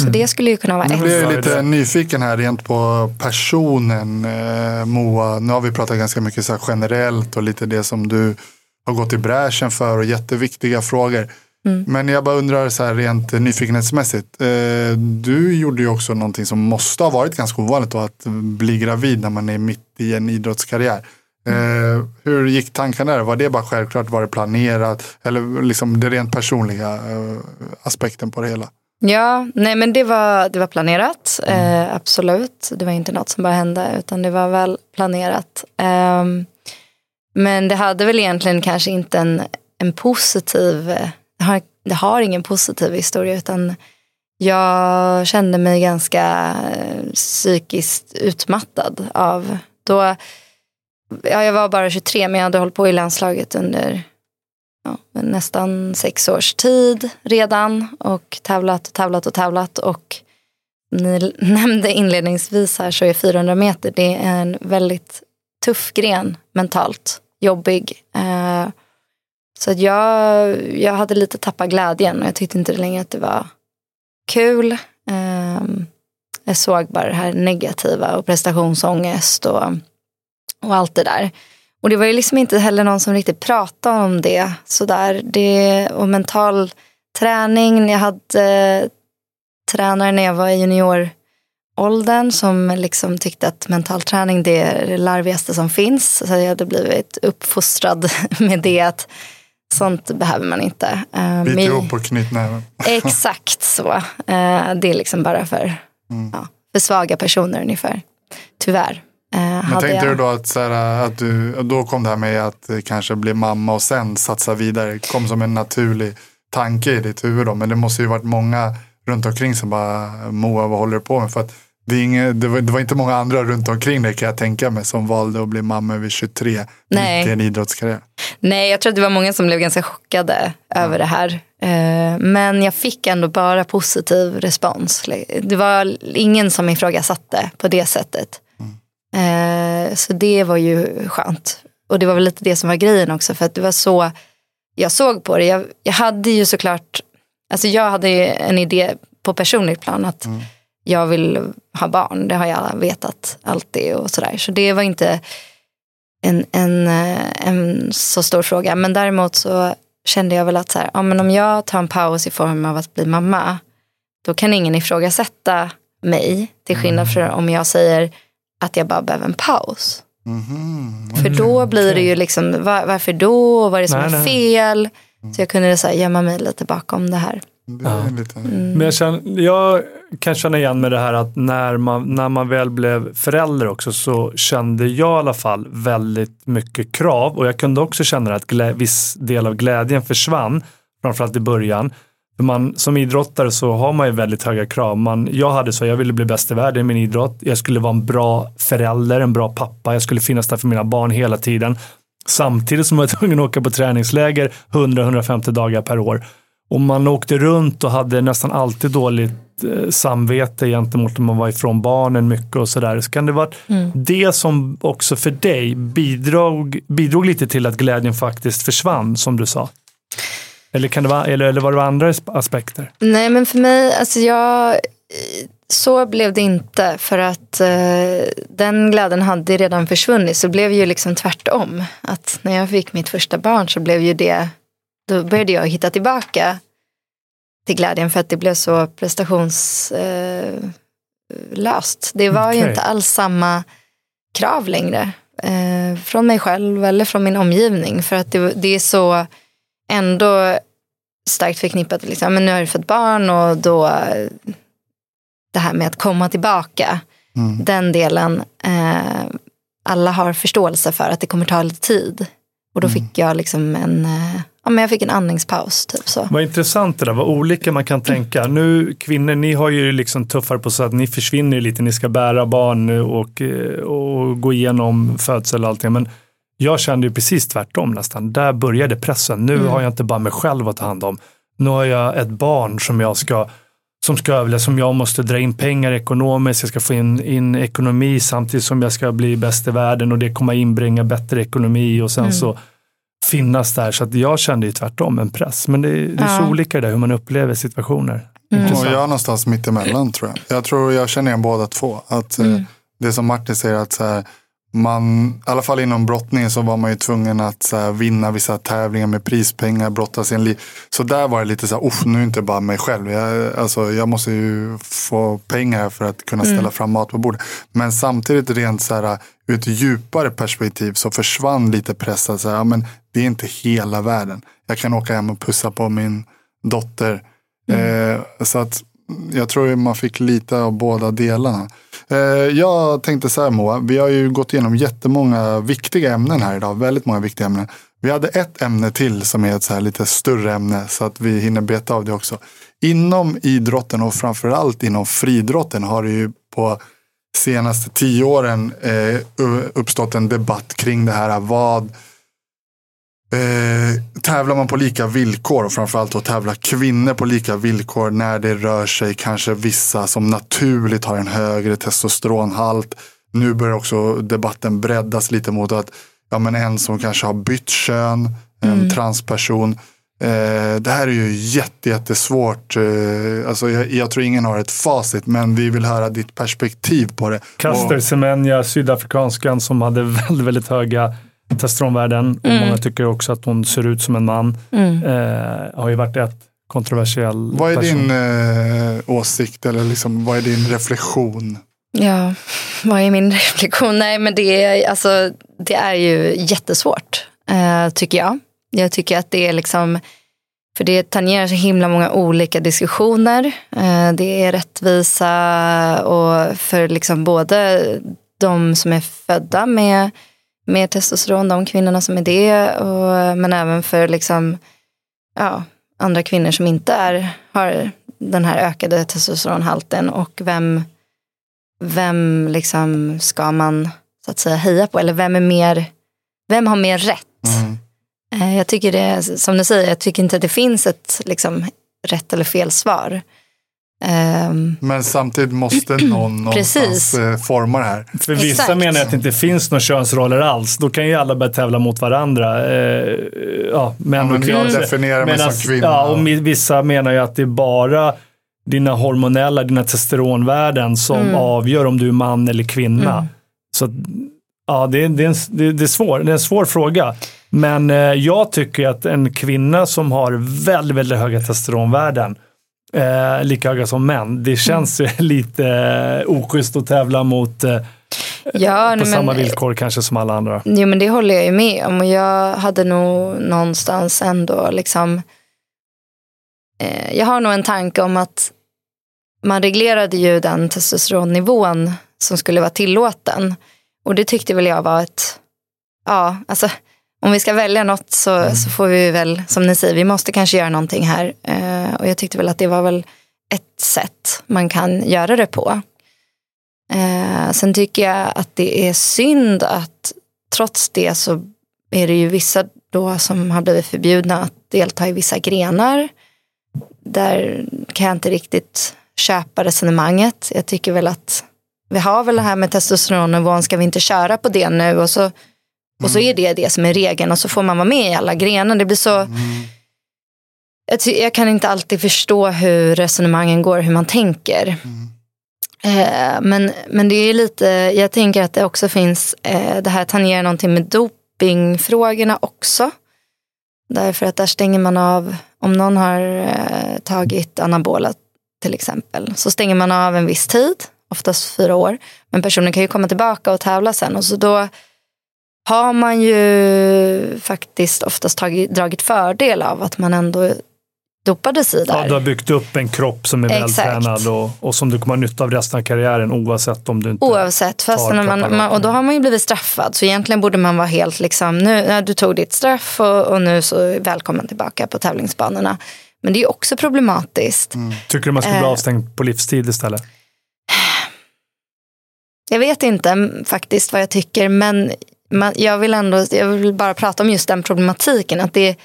Så mm. det skulle ju kunna vara ett. Nu blir jag lite nyfiken här rent på personen eh, Moa. Nu har vi pratat ganska mycket så generellt och lite det som du har gått i bräschen för och jätteviktiga frågor. Mm. Men jag bara undrar så här rent nyfikenhetsmässigt. Eh, du gjorde ju också någonting som måste ha varit ganska ovanligt då, att bli gravid när man är mitt i en idrottskarriär. Eh, hur gick tankarna där? Var det bara självklart? Var det planerat? Eller liksom det rent personliga eh, aspekten på det hela? Ja, nej men det var, det var planerat. Mm. Eh, absolut. Det var inte något som bara hände utan det var väl planerat. Eh, men det hade väl egentligen kanske inte en, en positiv, det har, det har ingen positiv historia utan jag kände mig ganska eh, psykiskt utmattad av då ja, jag var bara 23 men jag hade hållit på i landslaget under ja, nästan sex års tid redan och tävlat och tävlat och tävlat och ni nämnde inledningsvis här så är 400 meter det är en väldigt tuff gren mentalt, jobbig. Eh, så att jag, jag hade lite tappat glädjen och jag tyckte inte längre att det var kul. Eh, jag såg bara det här negativa och prestationsångest och och allt det där. Och det var ju liksom inte heller någon som riktigt pratade om det sådär. Det, och mental träning. Jag hade tränare när jag var i junioråldern som liksom tyckte att mental träning det är det larvigaste som finns. Så jag hade blivit uppfostrad med det att sånt behöver man inte. Uh, Bit ihop och knyt näven. Exakt så. Uh, det är liksom bara för, mm. ja, för svaga personer ungefär. Tyvärr. Uh, Men tänkte jag... du då att, så här, att du, då kom det här med att kanske bli mamma och sen satsa vidare, kom som en naturlig tanke i ditt huvud då. Men det måste ju varit många runt omkring som bara Moa, vad håller du på med? För att det, inget, det, var, det, var, inte många andra runt omkring dig kan jag tänka mig som valde att bli mamma vid 23 Nej. i en idrottskarriär. Nej, jag tror att det var många som blev ganska chockade ja. över det här. Eh, men jag fick ändå bara positiv respons. Det var ingen som ifrågasatte på det sättet. Mm. Så det var ju skönt. Och det var väl lite det som var grejen också. För att det var så jag såg på det. Jag, jag hade ju såklart, alltså jag hade en idé på personligt plan att mm. jag vill ha barn. Det har jag vetat alltid och sådär. Så det var inte en, en, eh, en så stor fråga. Men däremot så kände jag väl att så här, ja, men om jag tar en paus i form av att bli mamma. Då kan ingen ifrågasätta mig. Till skillnad från om jag säger att jag bara behöver en paus. Mm-hmm. För då blir det ju liksom, var, varför då? Vad är det som nej, är nej. fel? Så jag kunde så här, gömma mig lite bakom det här. Det ja. mm. Men jag, känner, jag kan känna igen med det här att när man, när man väl blev förälder också så kände jag i alla fall väldigt mycket krav och jag kunde också känna att glä, viss del av glädjen försvann, framförallt i början. Man, som idrottare så har man ju väldigt höga krav. Man, jag hade så, jag ville bli bäst i världen i min idrott. Jag skulle vara en bra förälder, en bra pappa. Jag skulle finnas där för mina barn hela tiden. Samtidigt som jag var tvungen att åka på träningsläger 100-150 dagar per år. Och man åkte runt och hade nästan alltid dåligt eh, samvete gentemot om man var ifrån barnen mycket och sådär. Så kan det vara mm. det som också för dig bidrog, bidrog lite till att glädjen faktiskt försvann, som du sa? Eller, kan det vara, eller, eller var det andra aspekter? Nej, men för mig, alltså jag, så blev det inte. För att eh, den glädjen hade redan försvunnit. Så blev ju liksom tvärtom. Att när jag fick mitt första barn så blev ju det, då började jag hitta tillbaka till glädjen. För att det blev så prestationslöst. Eh, det var okay. ju inte alls samma krav längre. Eh, från mig själv eller från min omgivning. För att det, det är så ändå starkt förknippat. Liksom, men nu har du fått barn och då det här med att komma tillbaka. Mm. Den delen, eh, alla har förståelse för att det kommer ta lite tid. Och då mm. fick jag liksom en, eh, ja, men jag fick en andningspaus. Typ så. Vad intressant det där, vad olika man kan tänka. Mm. Nu kvinnor, ni har ju liksom tuffare på så att ni försvinner lite, ni ska bära barn och, eh, och gå igenom födsel och allting. Men jag kände ju precis tvärtom nästan. Där började pressen. Nu mm. har jag inte bara mig själv att ta hand om. Nu har jag ett barn som jag ska som ska överleva, som jag måste dra in pengar ekonomiskt, jag ska få in, in ekonomi samtidigt som jag ska bli bäst i världen och det kommer inbringa bättre ekonomi och sen mm. så finnas där. Så att jag kände ju tvärtom en press. Men det, det är ja. så olika där hur man upplever situationer. Mm. Och jag är någonstans mittemellan tror jag. Jag tror jag känner igen båda två. Att, eh, mm. Det som Martin säger att så här, man, i alla fall inom brottningen så var man ju tvungen att här, vinna vissa tävlingar med prispengar, brottas i en liv. Så där var det lite så här, nu är det inte bara mig själv. Jag, alltså, jag måste ju få pengar för att kunna ställa mm. fram mat på bordet. Men samtidigt rent så här, ur ett djupare perspektiv så försvann lite pressen. Så här, ja, men det är inte hela världen. Jag kan åka hem och pussa på min dotter. Mm. Eh, så att jag tror man fick lite av båda delarna. Eh, jag tänkte så här Moa, vi har ju gått igenom jättemånga viktiga ämnen här idag. Väldigt många viktiga ämnen. Vi hade ett ämne till som är ett så här lite större ämne så att vi hinner beta av det också. Inom idrotten och framförallt inom friidrotten har det ju på senaste tio åren eh, uppstått en debatt kring det här. Vad Eh, tävlar man på lika villkor och framförallt då tävlar kvinnor på lika villkor när det rör sig kanske vissa som naturligt har en högre testosteronhalt. Nu börjar också debatten breddas lite mot att ja, men en som kanske har bytt kön, en mm. transperson. Eh, det här är ju jätte, jättesvårt. Eh, alltså jag, jag, tror ingen har ett facit, men vi vill höra ditt perspektiv på det. Caster Semenya, sydafrikanskan som hade väldigt, väldigt höga testosteronvärden. Mm. Och många tycker också att hon ser ut som en man. Mm. Eh, har ju varit ett kontroversiell Vad är person. din eh, åsikt eller liksom, vad är din reflektion? Ja, vad är min reflektion? Nej, men det är, alltså, det är ju jättesvårt, eh, tycker jag. Jag tycker att det är liksom, för det tangerar så himla många olika diskussioner. Eh, det är rättvisa och för liksom både de som är födda med, med testosteron, de kvinnorna som är det, och, men även för liksom, ja, andra kvinnor som inte är, har den här ökade testosteronhalten och vem vem liksom ska man så att säga heja på? Eller vem är mer, vem har mer rätt? Mm. Eh, Jag tycker det, som du säger, jag tycker inte att det finns ett liksom, rätt eller fel svar. Ehm, Men samtidigt måste någon någonstans eh, forma det här. För vissa Exakt. menar att det inte finns några könsroller alls. Då kan ju alla börja tävla mot varandra. Eh, ja, män men och jag kvinnor. definierar mig som kvinna. Ja, och vissa menar ju att det är bara dina hormonella, dina testosteronvärden som Mm. avgör om du är man eller kvinna. Mm. Så ja, det, är- det, är en, det, det, är svår, det är en svår fråga. Men eh, jag tycker att en kvinna som har väldigt, väldigt höga testosteronvärden, eh, lika höga som män, det känns ju lite eh, oschysst att tävla mot eh, ja, på nej, samma men, villkor kanske som alla andra. Jo, men det håller jag ju med om. Och jag hade nog någonstans ändå liksom, eh, jag har nog en tanke om att man reglerade ju den testosteronnivån som skulle vara tillåten. Och det tyckte väl jag var ett, ja, alltså om vi ska välja något så, så får vi väl, som ni säger, vi måste kanske göra någonting här. Eh, och jag tyckte väl att det var väl ett sätt man kan göra det på. Eh, sen tycker jag att det är synd att trots det så är det ju vissa då som har blivit förbjudna att delta i vissa grenar. Där kan jag inte riktigt köpa resonemanget. Jag tycker väl att vi har väl det här med testosteronnivån, ska vi inte köra på det nu? Och så, och så är det det som är regeln och så får man vara med i alla grenar. Det blir så, Mm. jag, jag kan inte alltid förstå hur resonemangen går, hur man tänker. Eh, men, men det är lite, jag tänker att det också finns, eh, det här tangerar någonting med dopingfrågorna också. Därför att där stänger man av, om någon har eh, tagit anabola till exempel, så stänger man av en viss tid, oftast fyra år. Men personen kan ju komma tillbaka och tävla sen och så då har man ju faktiskt oftast tagit, dragit fördel av att man ändå dopade sig där. Ja, du har byggt upp en kropp som är Exakt. vältränad och, och som du kommer ha nytta av resten av karriären oavsett om du inte... Oavsett, fast när man, man, och då har man ju blivit straffad. Så egentligen borde man vara helt liksom, nu, ja, du tog ditt straff och, och nu så välkommen tillbaka på tävlingsbanorna. Men det är också problematiskt. Tycker du man skulle bli Eh. avstängd på livstid istället? Jag vet inte mm, faktiskt vad jag tycker, men man, jag, vill ändå, jag vill bara prata om just den problematiken. Att det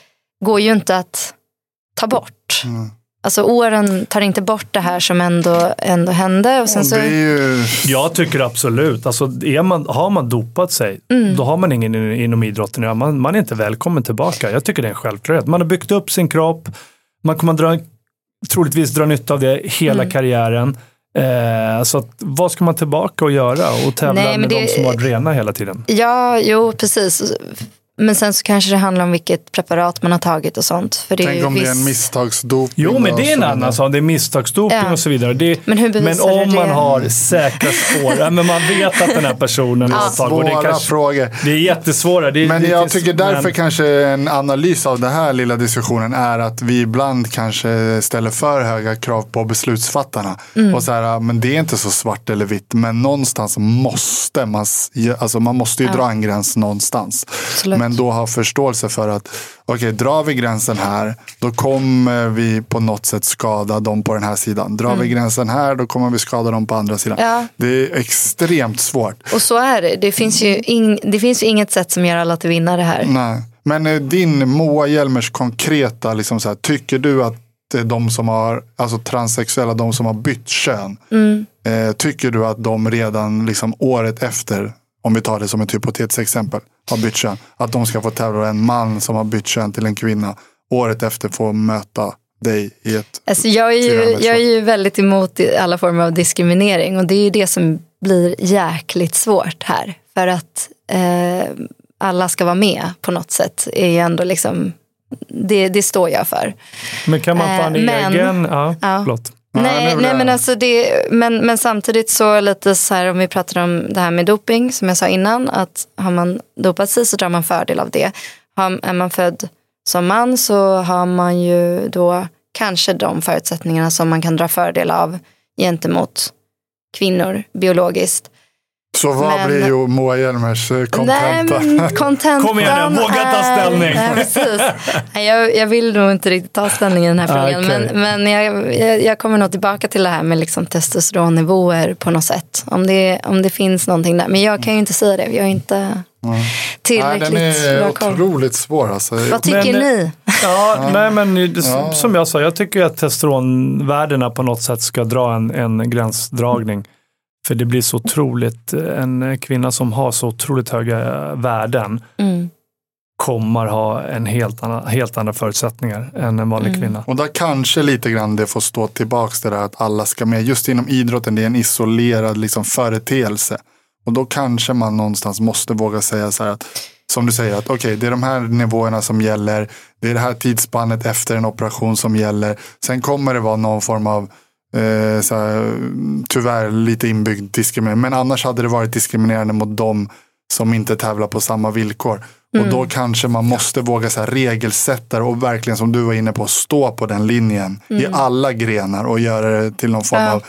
går ju inte att ta bort. Mm. Alltså åren tar inte bort det här som ändå, ändå hände. Och sen så, det är ju, Jag tycker absolut. Alltså, är man, har man dopat sig, Mm. då har man ingen in- inom idrotten man, man är inte välkommen tillbaka. Jag tycker det är en självklarhet. Man har byggt upp sin kropp, man kommer dra, troligtvis dra nytta av det hela Mm. karriären. Eh, så att, vad ska man tillbaka och göra och tävla Nej, med det- de som har varit rena hela tiden? Ja, jo precis. Men sen så kanske det handlar om vilket preparat man har tagit och sånt. För det är tänk ju om det är en viss- misstagsdoping. Jo, men det är en annan sak. Det är misstagsdoping Ja. och så vidare. Det, Men hur men om du man det? har säkra spår, ja, men man vet att den här personen har tagit och det, Svåra kanske, frågor. det är jättesvåra. Det, är- Men det, jag det- tycker därför men- kanske en analys av den här lilla diskussionen är att vi ibland kanske ställer för höga krav på beslutsfattarna. Mm. Och så här, men det är inte så svart eller vitt, men någonstans måste man, alltså man måste ju Ja. dra en gräns någonstans. Absolut. Men då ha förståelse för att okej, drar vi gränsen här, då kommer vi på något sätt skada dem på den här sidan. Drar vi gränsen här, då kommer vi skada dem på andra sidan. Mm. Ja. Det är extremt svårt. Och så är det. Det finns, ju ing, det finns ju inget sätt som gör alla till vinnare här. Nej. Men eh, din Moa Hjelmers konkreta, liksom så här, tycker du att eh, de som har, alltså transsexuella, de som har bytt kön, Mm. eh, tycker du att de redan liksom året efter, om vi tar det som ett hypotetiskt exempel, har bytt kön, att de ska få tävla en man som har bytt kön till en kvinna, året efter får möta dig i ett... Alltså jag, är ju, jag är ju väldigt emot alla former av diskriminering och det är ju det som blir jäkligt svårt här. För att eh, alla ska vara med på något sätt är ju ändå liksom det, det står jag för. Men kan man få Eh, en men- egen... Ja, Ja. Nej, nej men, alltså det, men, men samtidigt så lite så här om vi pratar om det här med doping som jag sa innan att har man dopat sig så drar man fördel av det. Har, är man född som man så har man ju då kanske de förutsättningarna som man kan dra fördel av gentemot kvinnor biologiskt. Så vad Men- blir ju Moa Hjelmers eh, Nej, kontenta? kontentan Kom igen nu, våga ta är- ställning. Nej, precis. Nej, jag, jag vill nog inte riktigt ta ställning i den här Ah, frågan. okej. Men, men jag, jag, jag kommer nog tillbaka till det här med liksom testosteronnivåer på något sätt. Om det, om det finns någonting där. Men jag kan ju inte säga det. Jag är inte Nej, tillräckligt den är bra koll. otroligt svår alltså. Vad tycker Men- ni? Ja, nej men det, Ja. som jag sa, jag tycker att testosteronvärdena på något sätt ska dra en, en gränsdragning. För det blir så otroligt, en kvinna som har så otroligt höga värden Mm. kommer ha en helt, annan, helt andra förutsättningar än en vanlig Mm. kvinna. Och där kanske lite grann det får stå tillbaks det där att alla ska med. Just inom idrotten, det är en isolerad liksom, företeelse. Och då kanske man någonstans måste våga säga så här att, som du säger, att okej, det är de här nivåerna som gäller. Det är det här tidsspannet efter en operation som gäller. Sen kommer det vara någon form av, eh, så här, tyvärr lite inbyggd diskriminering. Men annars hade det varit diskriminerande mot dem som inte tävlar på samma villkor. Och då kanske man måste våga så här, regelsätta och verkligen som du var inne på stå på den linjen i alla grenar och göra det till någon form av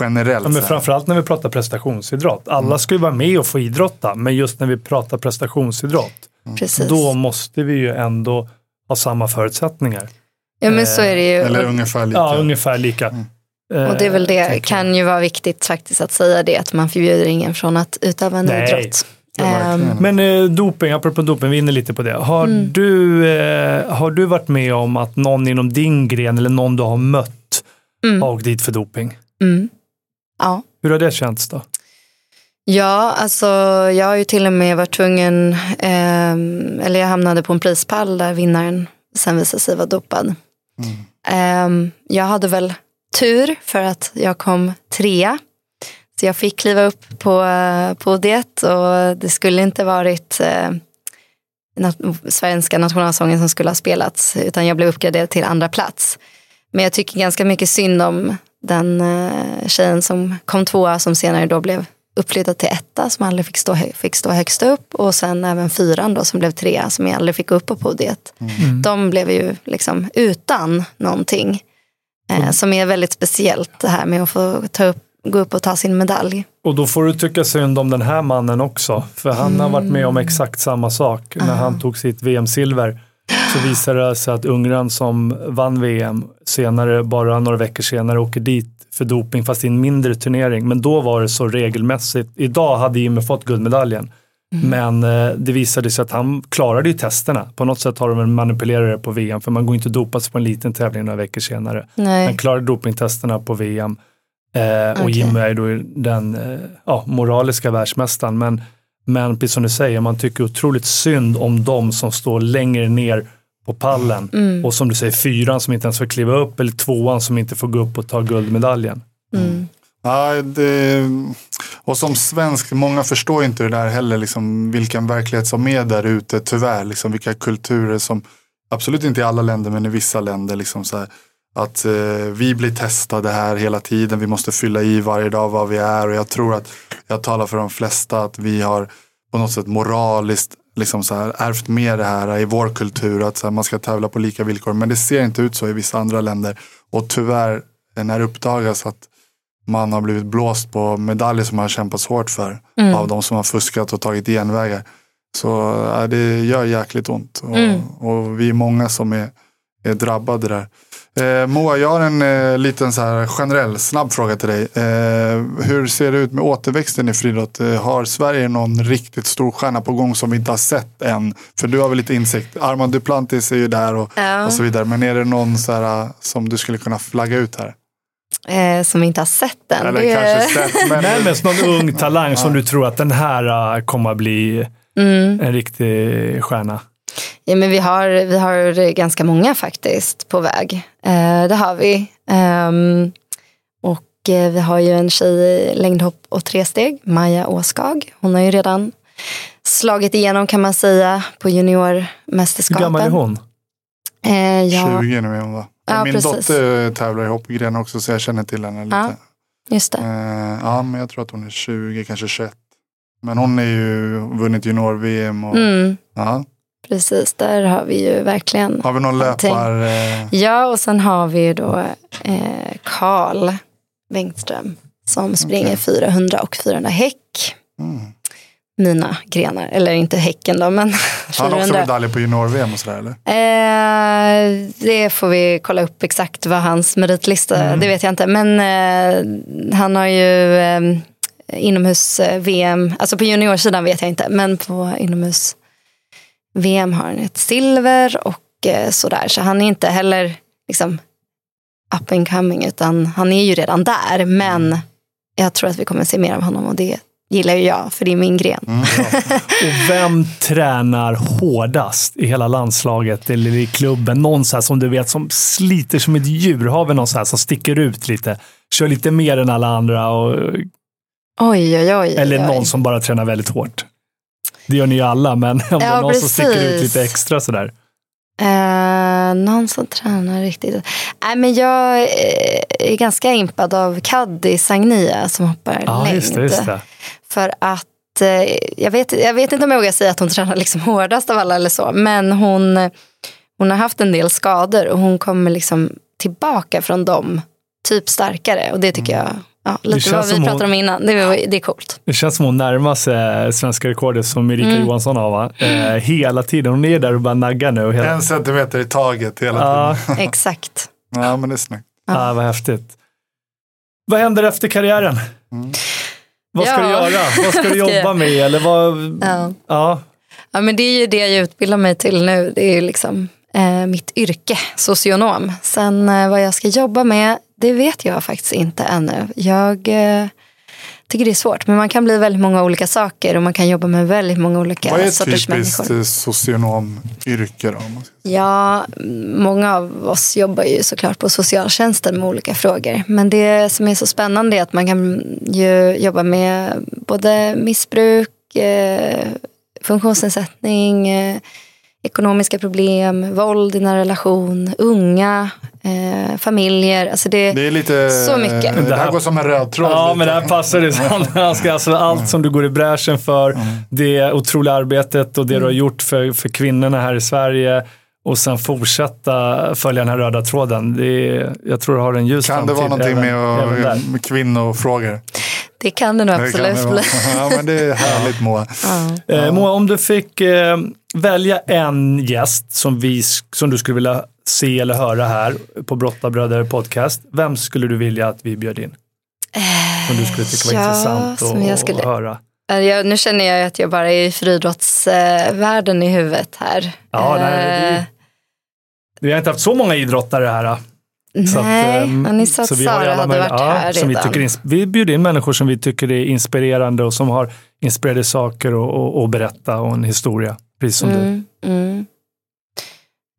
generellt. Ja, men framförallt när vi pratar prestationsidrott. Alla ska ju vara med och få idrotta, men just när vi pratar prestationsidrott, Precis. då måste vi ju ändå ha samma förutsättningar. Ja men så är det ju. Eller ungefär lika. Ja, ungefär lika. Och det är väl Eh, det, tänker jag. kan ju vara viktigt faktiskt att säga det. Att man förbjuder ingen från att utöva en Nej. idrott. Verkligen. Ehm, Men eh, doping, apropå doping, vi är inne lite på det. Har, Mm. du, eh, har du varit med om att någon inom din gren eller någon du har mött Mm. har åkt dit för doping? mm. Ja. Hur har det känts då? Ja, alltså jag har ju till och med varit tvungen, ehm, eller jag hamnade på en prispall där vinnaren sen visade sig vara dopad. Ehm, jag hade väl tur för att jag kom trea. Så jag fick kliva upp på uh, podiet och det skulle inte varit eh, svenska nationalsången som skulle ha spelats utan jag blev uppgraderad till andra plats. Men jag tycker ganska mycket synd om den eh, tjejen som kom tvåa som senare då blev uppflyttad till etta som aldrig fick stå, fick stå högst upp och sen även fyran då som blev trea som jag aldrig fick gå upp på podiet. De blev ju liksom utan någonting eh, som är väldigt speciellt det här med att få ta upp, gå upp och ta sin medalj. Och då får du tycka synd om den här mannen också. För han har varit med om exakt samma sak. När han tog sitt VM-silver så visade det sig att Ungern som vann VM senare, bara några veckor senare, åker dit för doping fast i en mindre turnering. Men då var det så regelmässigt. Idag hade Jimmy fått guldmedaljen. Men eh, det visade sig att han klarade ju testerna. På något sätt har de manipulerat det på VM för man går inte dopa sig på en liten tävling några veckor senare. Nej. Han klarade dopingtesterna på VM. Eh, och Okej. Jimmy är då den eh, ja, moraliska världsmästaren. Men, men precis som du säger, man tycker otroligt synd om de som står längre ner på pallen. Mm. Och som du säger, fyran som inte ens får kliva upp eller tvåan som inte får gå upp och ta guldmedaljen. Mm. Ja, det, och som svensk, många förstår inte det där heller, liksom, vilken verklighet som är där ute, tyvärr. Liksom, vilka kulturer som, absolut inte i alla länder, men i vissa länder, liksom, så här, att eh, vi blir testade här hela tiden, vi måste fylla i varje dag vad vi är. Och jag tror att, jag talar för de flesta, att vi har på något sätt moraliskt liksom så här, ärvt med det här i vår kultur, att så här, man ska tävla på lika villkor. Men det ser inte ut så i vissa andra länder. Och tyvärr, när det uppdagas att man har blivit blåst på medaljer som man har kämpat hårt för Mm. av de som har fuskat och tagit genvägar. Så ja, det gör jäkligt ont och, Mm. och vi är många som är, är drabbade där. Eh, Moa, jag har en eh, liten så här generell snabb fråga till dig. Eh, hur ser det ut med återväxten i friidrott? Eh, har Sverige någon riktigt stor stjärna på gång som vi inte har sett än? För du har väl lite insikt. Armand Duplantis är ju där och, Ja. och så vidare. Men är det någon så här, som du skulle kunna flagga ut här? Eh, som inte har sett den. Eller Det- kanske sett, men Nej, men någon ung talang som du tror att den här uh, kommer att bli Mm. en riktig stjärna. Ja, men vi, har, vi har ganska många faktiskt på väg. Eh, det har vi. Ehm, och eh, vi har ju en tjej i längdhopp och tresteg, Maja Åskag. Hon har ju redan slagit igenom kan man säga på Hur juniormästerskapen. gammal är hon? Eh, ja, 20 nu är hon va? Ja, Min precis. dotter tävlar i hoppgren också så jag känner till henne lite. Ja. just det. Eh, ja, men jag tror att hon är 20, kanske 21. Men hon är ju vunnit junior-VM. Och, Mm, ja. precis, där har vi ju verkligen. Har vi någon Någonting. löpar... Eh, Ja, och sen har vi ju då eh, Karl Bengtström som springer Okej. 400 och 400 häck. mm. Mina grenar, eller inte häcken då, men Har han också 400. medaljer på junior-VM och sådär eller? Eh, det får vi kolla upp exakt vad hans meritlista, Mm. det vet jag inte. Men eh, han har ju eh, inomhus-VM, alltså på juniorsidan vet jag inte, men på inomhus-VM har han ett silver och eh, sådär. Så han är inte heller liksom up and coming, utan han är ju redan där. Men jag tror att vi kommer se mer av honom och det gillar ju jag, för det är min gren. Mm. Och vem tränar hårdast i hela landslaget eller i klubben? Någon så här som du vet som sliter som ett djur. Har vi någon så här som sticker ut lite? Kör lite mer än alla andra? Och, Oj, oj, oj. eller oj. någon som bara tränar väldigt hårt? Det gör ni ju alla, men om det är Ja, någon som sticker ut precis. lite extra sådär. Eh, någon som tränar riktigt. Nej, men jag eh, är ganska impad av Kaddi Sagnia som hoppar Ja, längd. just det. Just det. För att eh, jag, vet, jag vet inte om jag vågar säga att hon tränar liksom hårdast av alla eller så. Men hon, hon har haft en del skador och hon kommer liksom tillbaka från dem typ starkare. Och det tycker jag, ja, lite vad vi pratade hon- om innan. Det, var- det är coolt. Det känns som hon närmar sig svenska rekordet som Erika Mm. Johansson har. Va? Eh, hela tiden. Hon är där och bara naggar nu. Hela... En centimeter i taget hela Ja, tiden. Exakt. Ja, men det är snyggt. ja, vad häftigt. Vad händer efter karriären? Mm. Vad ska Ja. du göra? Vad ska du jobba med? Eller vad... Ja. Ja. Ja, men det är ju det jag utbildar mig till nu. Det är ju liksom eh, mitt yrke, socionom. Sen eh, vad jag ska jobba med, det vet jag faktiskt inte ännu. Jag eh, tycker det är svårt, men man kan bli väldigt många olika saker och man kan jobba med väldigt många olika Vad är ett sorters typiskt människor. eh, socionomyrke då? Ja, många av oss jobbar ju såklart på socialtjänsten med olika frågor. Men det som är så spännande är att man kan ju jobba med både missbruk, eh, funktionsnedsättning, eh, ekonomiska problem, våld i nära relation, unga, eh, familjer. Alltså det, Det är lite... Så mycket. Det här går som en röd tråd. Ja, lite. men det här passar det. Han ska alltså allt som du går i bräschen för, det otroliga arbetet och det du har gjort för, för kvinnorna här i Sverige och sen fortsätta följa den här röda tråden. Det är, jag tror du har en ljus Kan det vara någonting även- med, att, med kvinnofrågor? det kan det nog Det absolut det. Ja, men det är härligt Moa. Ja. Eh, Moa, om du fick eh, välja en gäst som, vi, som du skulle vilja se eller höra här på Brottabröder podcast, vem skulle du vilja att vi bjöd in? Som du skulle tycka var Ja, intressant som att jag skulle- att höra. Eh, Jag, nu känner jag att jag bara är i friidrottsvärlden i huvudet här. Ja, nej, Eh, det- Vi har inte haft så många idrottare här. Så att, Nej, ehm, ja, ni sa att vi har Sara alla hade varit ja, här som vi, redan. tycker, ins- vi bjuder in människor som vi tycker är inspirerande och som har inspirerande saker att och, och berätta och en historia. Precis som du. Mm, mm.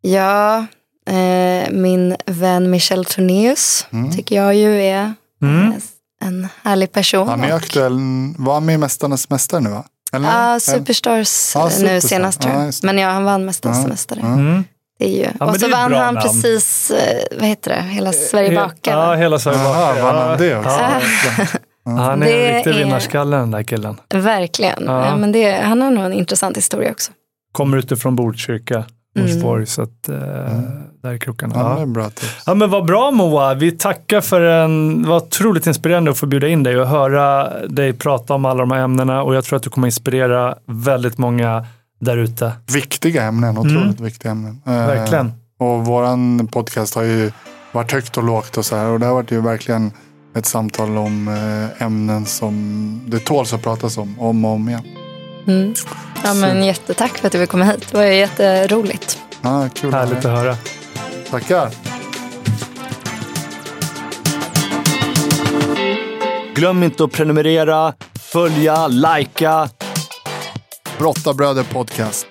Ja, eh, min vän Michel Tornéus Mm. tycker jag ju är Mm. En härlig person. Han är Och- aktuell. Var han med i Mästarnas Mästare nu va? Eller? Ja, Superstars Ja, Superstar. nu senast tror Ja, jag. Men ja, han vann Mästarnas Ja, mästare. ja. Mm. Det är ju. men och så vann han namn. precis, eh, vad heter det, Hela Sverige bakar. Ja, hela Sverige bakar. vann han det också? Ja. Han är Det en riktig är- vinnarskalle den där killen. Verkligen. Ja. Ja. men det, han har nog en intressant historia också. Kommer utifrån Botkyrka, Mm. Norsborg, så att eh, där är krokarna. Ja, bra tips. Ja men vad bra Moa, vi tackar för en, det var otroligt inspirerande att få bjuda in dig och höra dig prata om alla de här ämnena och jag tror att du kommer inspirera väldigt många där ute. Viktiga ämnen, otroligt viktiga ämnen. Eh, Mm. Verkligen. Och våran podcast har ju varit högt och lågt och så här. Och det har varit ju verkligen ett samtal om eh, ämnen som det tåls att pratas om, om och om igen. Mm. Ja, men jättetack för att du vill komma hit. Det var jätteroligt. Ja, kul. Härligt att höra. Tackar. Glöm inte att prenumerera, följa, likea. Brottabröder podcast.